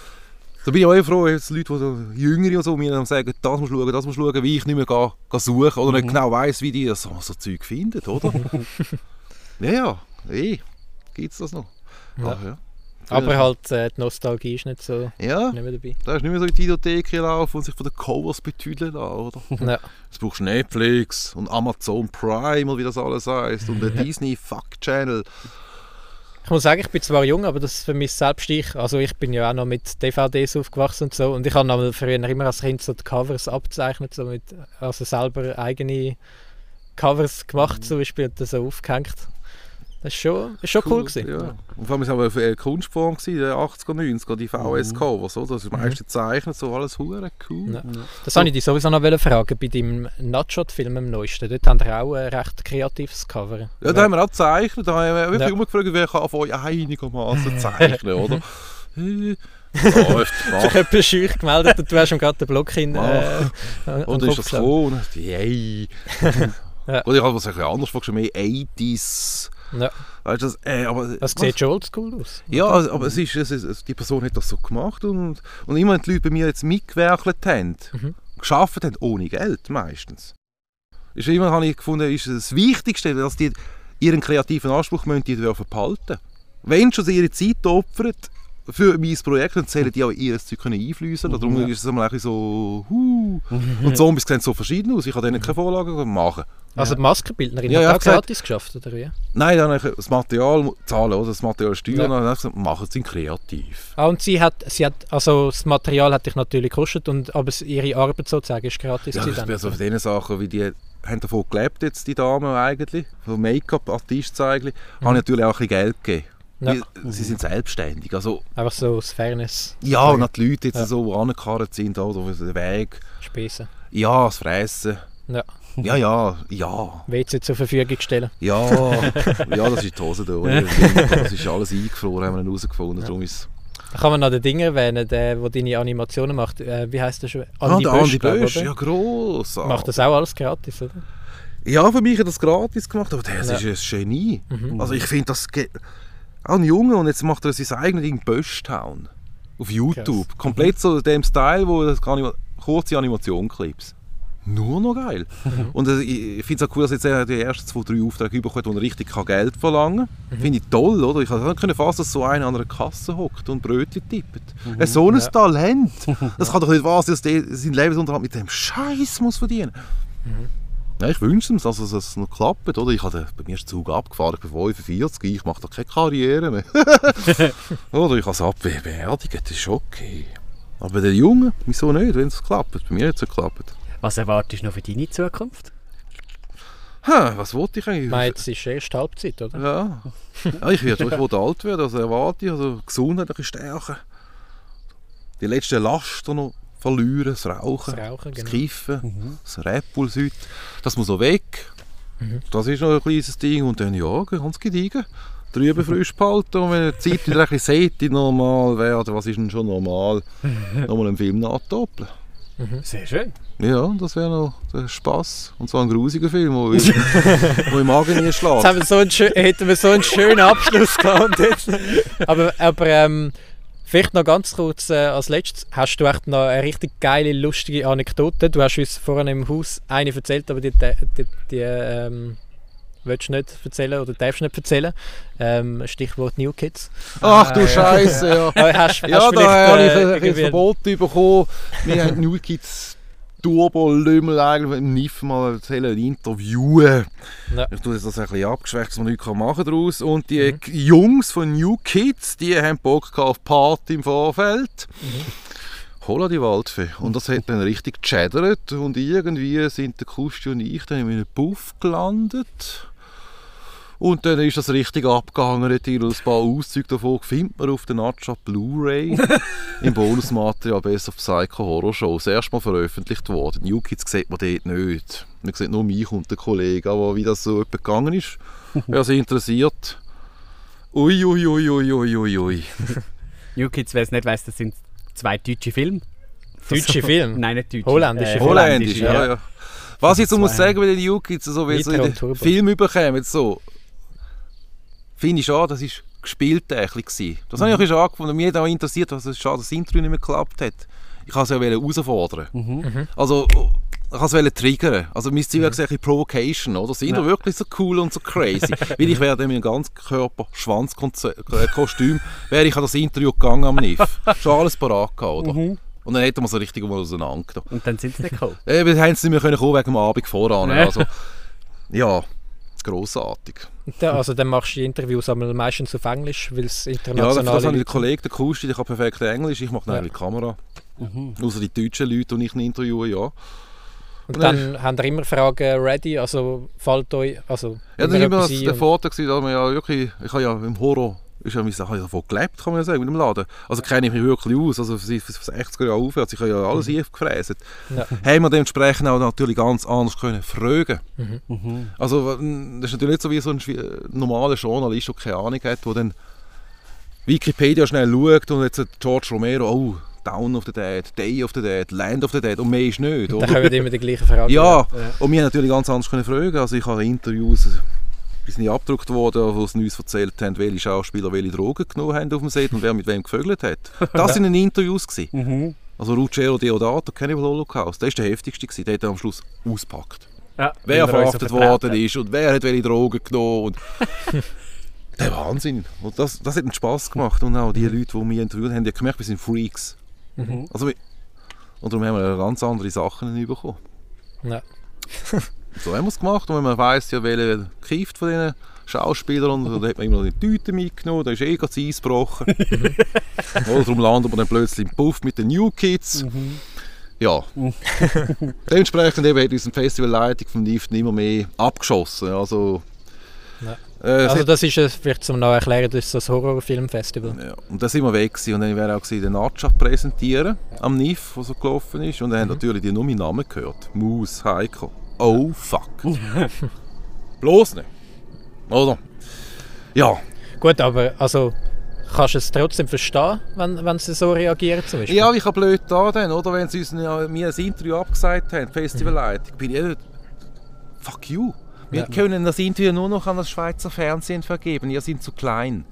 Da bin ich auch froh, jetzt Leute, die so Jüngere und so mir dann sagen, das musst du schauen, das musst du schauen, wie ich nicht mehr gehen, gehen suchen oder nicht Mhm. genau weiss, wie die das so, so Zeug finden, oder? [laughs] ja, ja, eh, gibt es das noch. Ja. Ach, ja. Aber halt äh, die Nostalgie ist nicht so Ja, nicht mehr dabei. da ist nicht mehr so in die Videothek laufen und sich von den Covers betüdeln lassen, oder? [laughs] Ja. Jetzt brauchst du Netflix und Amazon Prime und wie das alles heißt und der [laughs] Disney Fuck Channel. Ich muss sagen, ich bin zwar jung, aber das vermisst selbst ich. Also ich bin ja auch noch mit DVDs aufgewachsen und so. Und ich habe früher immer als Kind so die Covers abgezeichnet, so mit, also selber eigene Covers gemacht zum Beispiel und das so aufgehängt. Das ist schon, ist schon cool, gewesen. Ja. Und vor allem war es aber eine Kunstform, gewesen, den 80er, 90er, die VS-Covers, oder? Das ist meistens gezeichnet, so alles hure cool. Ja. Das wollte ich dich sowieso noch fragen, bei deinem Nutshot-Film im neuesten, dort haben wir auch ein recht kreatives Cover. Ja, da haben wir auch gezeichnet, da haben wir wirklich Ja. immer gefragt, wer kann von euch einigermaßen [laughs] zeichnen, oder? Äh, Läuft, [laughs] Ich mach. habe etwas scheu gemeldet und du hast ihm gerade den Block hin. Äh, dann ist das gekommen und ich yay. [laughs] Oder ich habe was ein bisschen anders vorgestellt, mehr 80s. Ja. Weißt du, das, äh, aber, Das was- sieht schon oldschool aus. Ja, also, aber es ist, es ist, die Person hat das so gemacht und, und immer die Leute bei mir jetzt mitgewerkelt haben, Mhm. geschafft haben, ohne Geld meistens, ist immer, habe ich gefunden, ist das Wichtigste, dass die ihren kreativen Anspruch müssen die dürfen behalten. Wenn schon sie ihre Zeit opfern für mein Projekt, dann zählen die auch ihr Zeug können einfließen. Darum Ja. ist es immer ein bisschen so, huh. Und Zombies sehen so verschieden aus. Ich kann denen keine Vorlagen machen. Also die Maskenbildnerin Ja, hat ja, auch gesagt- gratis geschafft, oder wie? Nein, dann habe ich das Material zahlen, oder? das Material steuern. Ja. Und dann habe ich gesagt, machen Sie kreativ. Ah, und sie hat, sie hat, also das Material hat dich natürlich gekostet, und, aber ihre Arbeit sozusagen ist gratis Ja, das bin so von diesen Sachen, wie die haben davon gelebt jetzt, die Damen eigentlich, von Make-up, Artist eigentlich, haben natürlich auch ein bisschen Geld gegeben. Ja. Sie sind selbstständig. Also, Einfach so aus Fairness. ja, und auch die Leute jetzt Ja. so angekarrt sind, auf den Weg. Spesen. Ja, das Fressen. Ja. Ja, ja, ja. WC zur Verfügung stellen. Ja, [laughs] ja, das ist die Hose da. Das ist alles eingefroren, haben wir dann herausgefunden. Darum ist Da kann man noch den Ding erwähnen, der, der deine Animationen macht. Äh, wie heißt der schon? ah, der Andi Bösch, ja gross. Macht das auch alles gratis, oder? Ja, für mich hat das gratis gemacht, aber der Ja. ist ein Genie. Mhm. Also ich finde das... Auch ein Junge und jetzt macht er sein eigenes Ding Böschtown. Auf YouTube. Komplett so in dem Style, wo das Anima kurze Animationclips. Nur noch geil. und äh, ich finde es auch cool, dass jetzt er die ersten zwei, drei Aufträge bekommt, wo er richtig Geld verlangen kann. Finde ich toll, oder? Ich kann fassen, dass so einer an einer Kasse hockt und Brötchen tippt. Ein so ein Ja. Talent. [laughs] Das kann doch nicht wahr sein, dass der seinen Lebensunterhalt mit dem Scheiß muss verdienen ja, ich wünsche es, dass es noch klappt. Oder? Ich habe, bei mir ist der Zug abgefahren, ich bin 45, ich mache da keine Karriere mehr. [laughs] oder ich habe es abbeerdigt, das ist okay. Aber bei den Jungen, wieso nicht, wenn es klappt? Bei mir hat es geklappt. Was erwartest du noch für deine Zukunft? Ha, was wollte ich eigentlich? Ich meine, jetzt ist erst Halbzeit, oder? Ja. ja, ich werde ich will alt werden, also erwarte ich, also Gesundheit ein bisschen stärken. Die letzten Laster noch verlieren, das Rauchen, Das Rauchen, das genau. Kiffen, das Red Bull Süd, das muss noch weg. Mhm. Das ist noch ein kleines Ding und dann ja, ganz gediegen. Drüben [laughs] frisch behalten und wenn die Zeit wieder ein bisschen normal werden, was ist denn schon normal? [laughs] Nochmal einen Film nachdoppeln. Sehr schön. Ja, das wäre noch der Spass. Und zwar ein grusiger Film, wo, ich, wo im Magen nie Jetzt schlägt. haben wir so einen, hätten wir so einen schönen Abschluss gehabt. [laughs] Jetzt. Aber, aber ähm, vielleicht noch ganz kurz äh, als letztes. Hast du echt noch eine richtig geile, lustige Anekdote? Du hast uns vorhin im Haus eine erzählt, aber die, die, die ähm, willst du nicht erzählen oder darfst du nicht erzählen. Ähm, Stichwort New Kids. Ach du Äh, Scheiße, ja. [laughs] Aber hast, Ja, hast da habe ich äh, ein bisschen irgendwie- Verbot bekommen. Wir haben New Kids Turbo Lümmel eigentlich im NIF mal erzählen, interviewen. Ja. Ich tue das ein bisschen abgeschwächt, dass man nichts machen daraus. Und die Jungs von New Kids, die haben Bock auf Party im Vorfeld. Holla die Waldfee. Und das hat dann richtig gechattert. Und irgendwie sind der Kusti und ich dann in einem Puff gelandet. Und dann ist das richtig abgegangen. Dort hier ein paar Auszüge davon findet man auf der Nacha Blu-ray [laughs] im Bonusmaterial Best of Psycho Horror Show. Das erste Mal veröffentlicht worden. New Kids sieht man dort nicht. Man sieht nur mich und den Kollegen. Aber wie das so etwa gegangen ist, [laughs] wer sich interessiert. Ui, ui, ui, ui, ui, ui, ui. [laughs] New Kids, wer es nicht weiss, das sind zwei deutsche Filme. Deutsche Filme? Nein, nicht deutsche. Holländische Filme. Holländisch, ja, ja. Was ich jetzt muss Zwei. sagen bei den New Kids, also, wenn so in Nitro den und. Film überkommen, so, finde ich schade, das war gespielt. Das habe ich auch ein bisschen schade gefunden. Mich hat auch interessiert, dass es schade, dass das Intro nicht mehr geklappt hat. Ich wollte es ja herausfordern. Mhm. Also, ich wollte es triggern. Also, mein Ziel war mhm. Provocation, oder? Sind Ja. wir wirklich so cool und so crazy? [laughs] Weil ich wäre dann mit einem ganzkörper Schwanzkostüm, wäre ich an das Interview gegangen am NIF. Schon alles parat gehabt, oder? Mhm. Und dann hätten wir so richtig mal auseinandergenommen. Und dann sind sie nicht gekommen. Wir haben es nicht mehr können kommen wegen dem Abend voran. Also, ja. Grossartig. Da, also dann machst du die Interviews aber meistens auf Englisch, weil es Ja, das, international das habe ich den Kollegen, der Kusti, der kann perfekt Englisch, ich mache Ja. dann die Kamera. Mhm. Außer die deutschen Leute, die ich nicht interviewe, ja. Und dann haben ihr immer Fragen ready, also fällt euch, also Ja, das war immer das, der Vorteil, dass man ja wirklich, ich habe ja im Horror, ist ja, ich habe ja davon gelebt, kann man ja sagen, mit dem Laden. Also kenne ich mich wirklich aus, also für 60er Jahre aufwärts, ich habe ja alles eingefräst. Ja. Haben wir dementsprechend auch natürlich ganz anders können fragen. Mhm. Also mm, das ist natürlich nicht so wie so ein schwi- normaler Journalist, der keine Ahnung hat, der dann Wikipedia schnell schaut und jetzt George Romero, oh, Down of the Dead, Day of the Dead, Land of the Dead und mehr ist nicht, Da oder? kommen immer die gleichen Fragen. Ja, Ja. und wir haben natürlich ganz anders können fragen. Also ich habe Interviews, die sind nicht abgedruckt worden, wo sie uns erzählt haben, welche Schauspieler welche Drogen genommen haben auf dem Set und wer mit wem gevögelt hat. [laughs] Das sind Interviews gewesen. Mhm. Also Ruggero Deodato, Cannibal Holocaust, der war der heftigste gewesen. Der hat am Schluss ausgepackt. Ja, Wer er verhaftet worden ist und wer hat welche Drogen genommen und [laughs] der Wahnsinn. Und das, das hat einen Spass gemacht und auch die Leute, die mich interviewt haben, haben ja gemerkt, wir sind Freaks. Mhm. Also, und darum haben wir ganz andere Sachen bekommen. Ja. [laughs] So haben wir es gemacht und wenn man weiss, ja, welcher kifft von diesen Schauspielern, und dann hat man immer noch die Tüte mitgenommen, da ist eh gerade das Eis gebrochen. [laughs] Oder darum landet man dann plötzlich im Puff mit den New Kids. Mhm. Ja. [laughs] Dementsprechend eben hat unsere Festivalleitung vom NIFT immer mehr abgeschossen. Also, Ja. äh, Also das ist, vielleicht zum noch erklären, das ist das Horrorfilmfestival. ja, und dann sind wir weg gewesen. und dann wäre auch gewesen, den Nacha präsentieren am NIF, der so gelaufen ist. Und dann haben natürlich die nur meinen Namen gehört. Maus, Heiko. Oh fuck. Bloß nicht. Oder? Ja, Gut, aber also kannst du es trotzdem verstehen, wenn, wenn sie so reagieren zum Beispiel? ja, ich habe blöd da dann, oder? Wenn sie uns ja, mir ein Interview abgesagt haben, Festivalleitung, bin ich nicht- Fuck you. Wir Ja. können das Interview nur noch an das Schweizer Fernsehen vergeben. Ihr seid zu klein.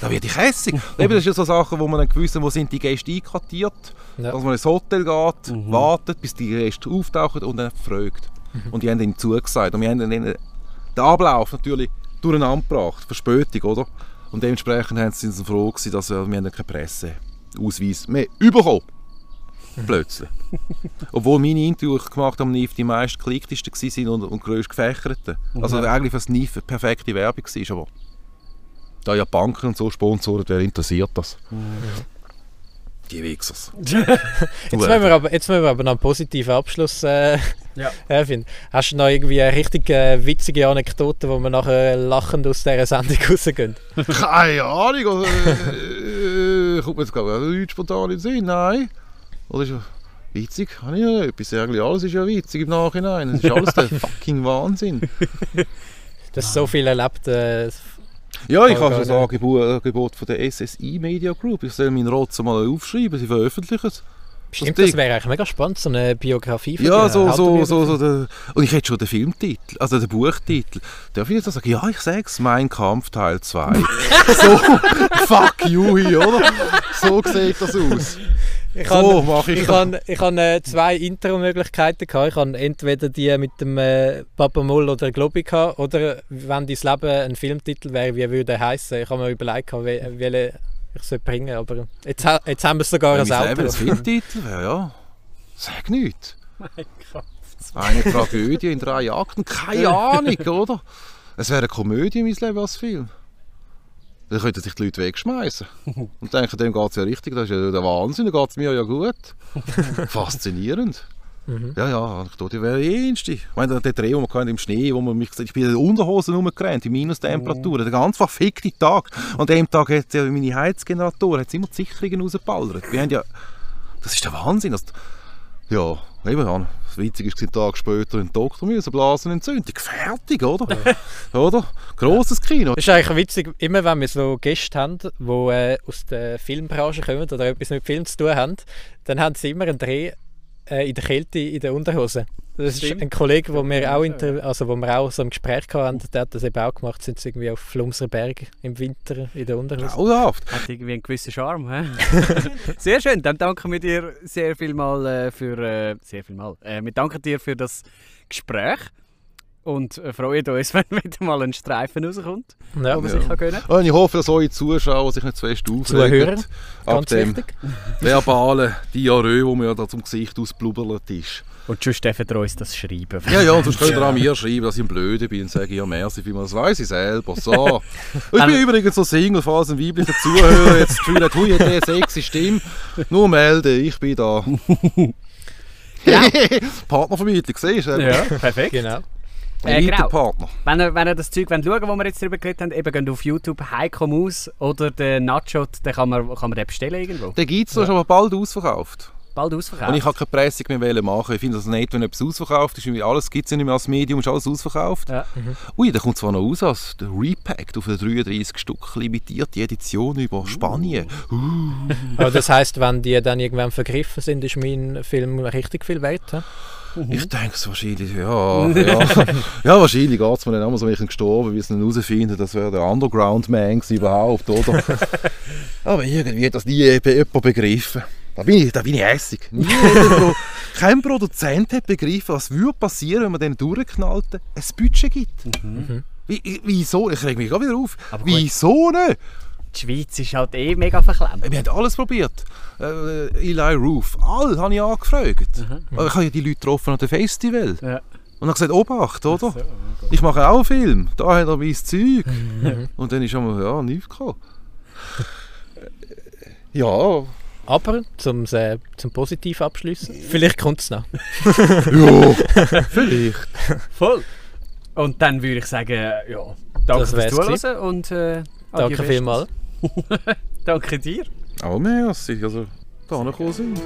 Da werde ich hässig. [laughs] Eben, das sind so Sachen, wo man dann wissen, wo sind die Gäste einkartiert. Ja. Dass man ins Hotel geht, wartet, bis die Gäste auftauchen und dann fragt. Und die haben ihnen zugesagt. Und wir haben ihnen den Ablauf natürlich durcheinander gebracht. Verspätung, oder? Und dementsprechend haben sie froh gewesen, dass wir, wir haben keinen Presseausweis mehr bekommen Plötzlich. Obwohl meine Interviews die ich gemacht habe am NIF die meist geklicktesten waren und, und grösst gefächerten. Also eigentlich für das NIF eine perfekte Werbung war. Aber da ja Banken und so sponsoren, wer interessiert das? Die Wichsers. [laughs] Jetzt müssen, wir aber, jetzt müssen wir aber noch einen positiven Abschluss äh, Ja. äh. Hast du noch irgendwie eine richtig äh, witzige Anekdote, wo wir nachher lachend aus dieser Sendung [laughs] rausgehen? Keine Ahnung. Also, äh, kommt mir jetzt gerade nicht spontan in den Sinn. Nein. Oder ist ja witzig? Habe ich ja etwas. Eigentlich alles ist ja witzig im Nachhinein. Es ist alles der [laughs] fucking Wahnsinn. Das so viel erlebt. Äh, Ja, ich habe gar schon das Angebot, Angebot von der SSI Media Group. Ich soll meinen Rotz mal aufschreiben, sie veröffentlichen es. Stimmt, das wäre eigentlich mega spannend, so eine Biografie von Ja, so, so, so, so der, und ich hätte schon den Filmtitel, also den Buchtitel. Darf ich jetzt sagen? Ja, ich sag's, Mein Kampf Teil 2. [laughs] so, fuck you hier, oder? So sieht das aus. Ich So habe mache ich ich das. ich han, äh, zwei Intro-Möglichkeiten. gehabt. Ich habe entweder die mit dem äh, Papa Moll oder Globi gehabt, oder wenn dein Leben ein Filmtitel wäre, wie würde er heißen? Ich habe mir überlegt, gehabt, wel- welchen ich soll bringen aber jetzt, ha- jetzt haben wir es sogar mein Auto. Ein Filmtitel wäre, ja. Sag nichts. Eine Tragödie in drei Akten, keine [laughs] Ahnung, oder? Es wäre eine Komödie, mein Leben als Film. Dann könnten sich die Leute wegschmeißen [laughs] und denken, dem geht es ja richtig, das ist ja der Wahnsinn, da geht es mir ja gut. [laughs] Faszinierend. Mhm. Ja, ja, Anekdote wäre die erste. Ich meine, der Dreh, den wir hatten im Schnee, wo man mich gesagt ich bin in den Unterhosen rumgerannt, in Minustemperaturen, den ganz verfickten Tag. An dem Tag hat ja meine Heizgenerator hat's immer die Sicherungen rausgeballert. Wir haben ja, das ist der Wahnsinn. Das, ja, eben, ja, das Witzige ist, Tag später ein Doktor müssen, Blasenentzündung. Fertig, oder? [laughs] oder? Grosses Kino. Das ist eigentlich witzig, immer wenn wir so Gäste haben, die äh, aus der Filmbranche kommen oder etwas mit Film zu tun haben, dann haben sie immer einen Dreh äh, in der Kälte in der Unterhose. Das ist Stimmt. ein Kollege, wo wir auch, inter also wo wir auch so im Gespräch hatten, der hat das eben auch gemacht, sind sie irgendwie auf Flumser Berg im Winter in der Unterhose. Grauenhaft. Hat irgendwie einen gewissen Charme. hä? [laughs] sehr schön, dann danken wir dir sehr viel mal äh, für äh, sehr viel mal. Äh, wir danken dir für das Gespräch und äh, freuen uns, [laughs] wenn wieder mal ein Streifen rauskommt, Ja, wo man Ja. sich kann gönnen. Und ich hoffe, dass eure Zuschauer sich nicht zu fest aufregen. Ab ganz dem wichtig. verbalen Diarrhoe, wo mir da zum Gesicht ausblubbert ist. Und sonst dürfen ihr uns das schreiben. Ja, ja, und sonst könnt ihr an mir schreiben, dass ich ein Blöde bin und sage, ja, merci vielmals, das weiss ich selber. So. [laughs] ich bin übrigens so Single, falls ein weiblicher Zuhörer jetzt das Gefühl hat, hui, der sexy Stimme. Nur melden, ich bin da. Ja. [laughs] Partnervermietung, siehst du? Ja, perfekt. Genau. Äh, genau. Elite-Partner. Wenn ihr, wenn ihr das Zeug wollt schauen wollt, wo wir jetzt drüber geredet haben, eben geht auf YouTube Heiko Maus oder den Nachshot, den kann man, kann man den bestellen irgendwo. Den gibt es, ja. aber bald ausverkauft. Bald ausverkauft. Und ich habe keine Pressung mehr wollen machen. Ich finde das nicht, wenn etwas ausverkauft ist. Alles gibt es ja nicht mehr als Medium, ist alles ausverkauft. Ja. Ui, da kommt zwar noch raus als der Repacked auf eine 33 Stück limitierte Edition über Spanien. Aber das heisst, wenn die dann irgendwann vergriffen sind, ist mein Film richtig viel wert. Hä? Ich denke es wahrscheinlich, ja. [laughs] Ja, ja wahrscheinlich geht es mir dann immer so, wenn ich gestorben wie es dann herausfinden, das wäre der Underground-Man überhaupt, oder? [laughs] Aber irgendwie hat das nie jemand begriffen. Da bin ich, da bin ich hässig. [laughs] Kein Produzent hat begriffen, was würde passieren, wenn man den durchknallte, ein Budget gibt. Wie, wieso? Ich reg mich gerade wieder auf. Aber. Wieso nicht? Die Schweiz ist halt eh mega verklemmt. Wir haben alles probiert. Äh, Eli Roof, alle habe ich angefragt. Ich habe ja die Leute getroffen an dem Festival. Ja. Und dann gesagt, Obacht, oder? So, Ich mache auch einen Film. Da hat er mein Zeug. [laughs] Und dann ist einmal, ja, nichts gekommen. Ja, Aber, zum, äh, zum positiv abschließen, vielleicht kommt es noch. [laughs] ja, vielleicht. Voll. Und dann würde ich sagen, ja, danke Das fürs Zuhören und äh, Danke vielmals. Bestes. danke dir. Aber mehr, als sie also da gekommen sind.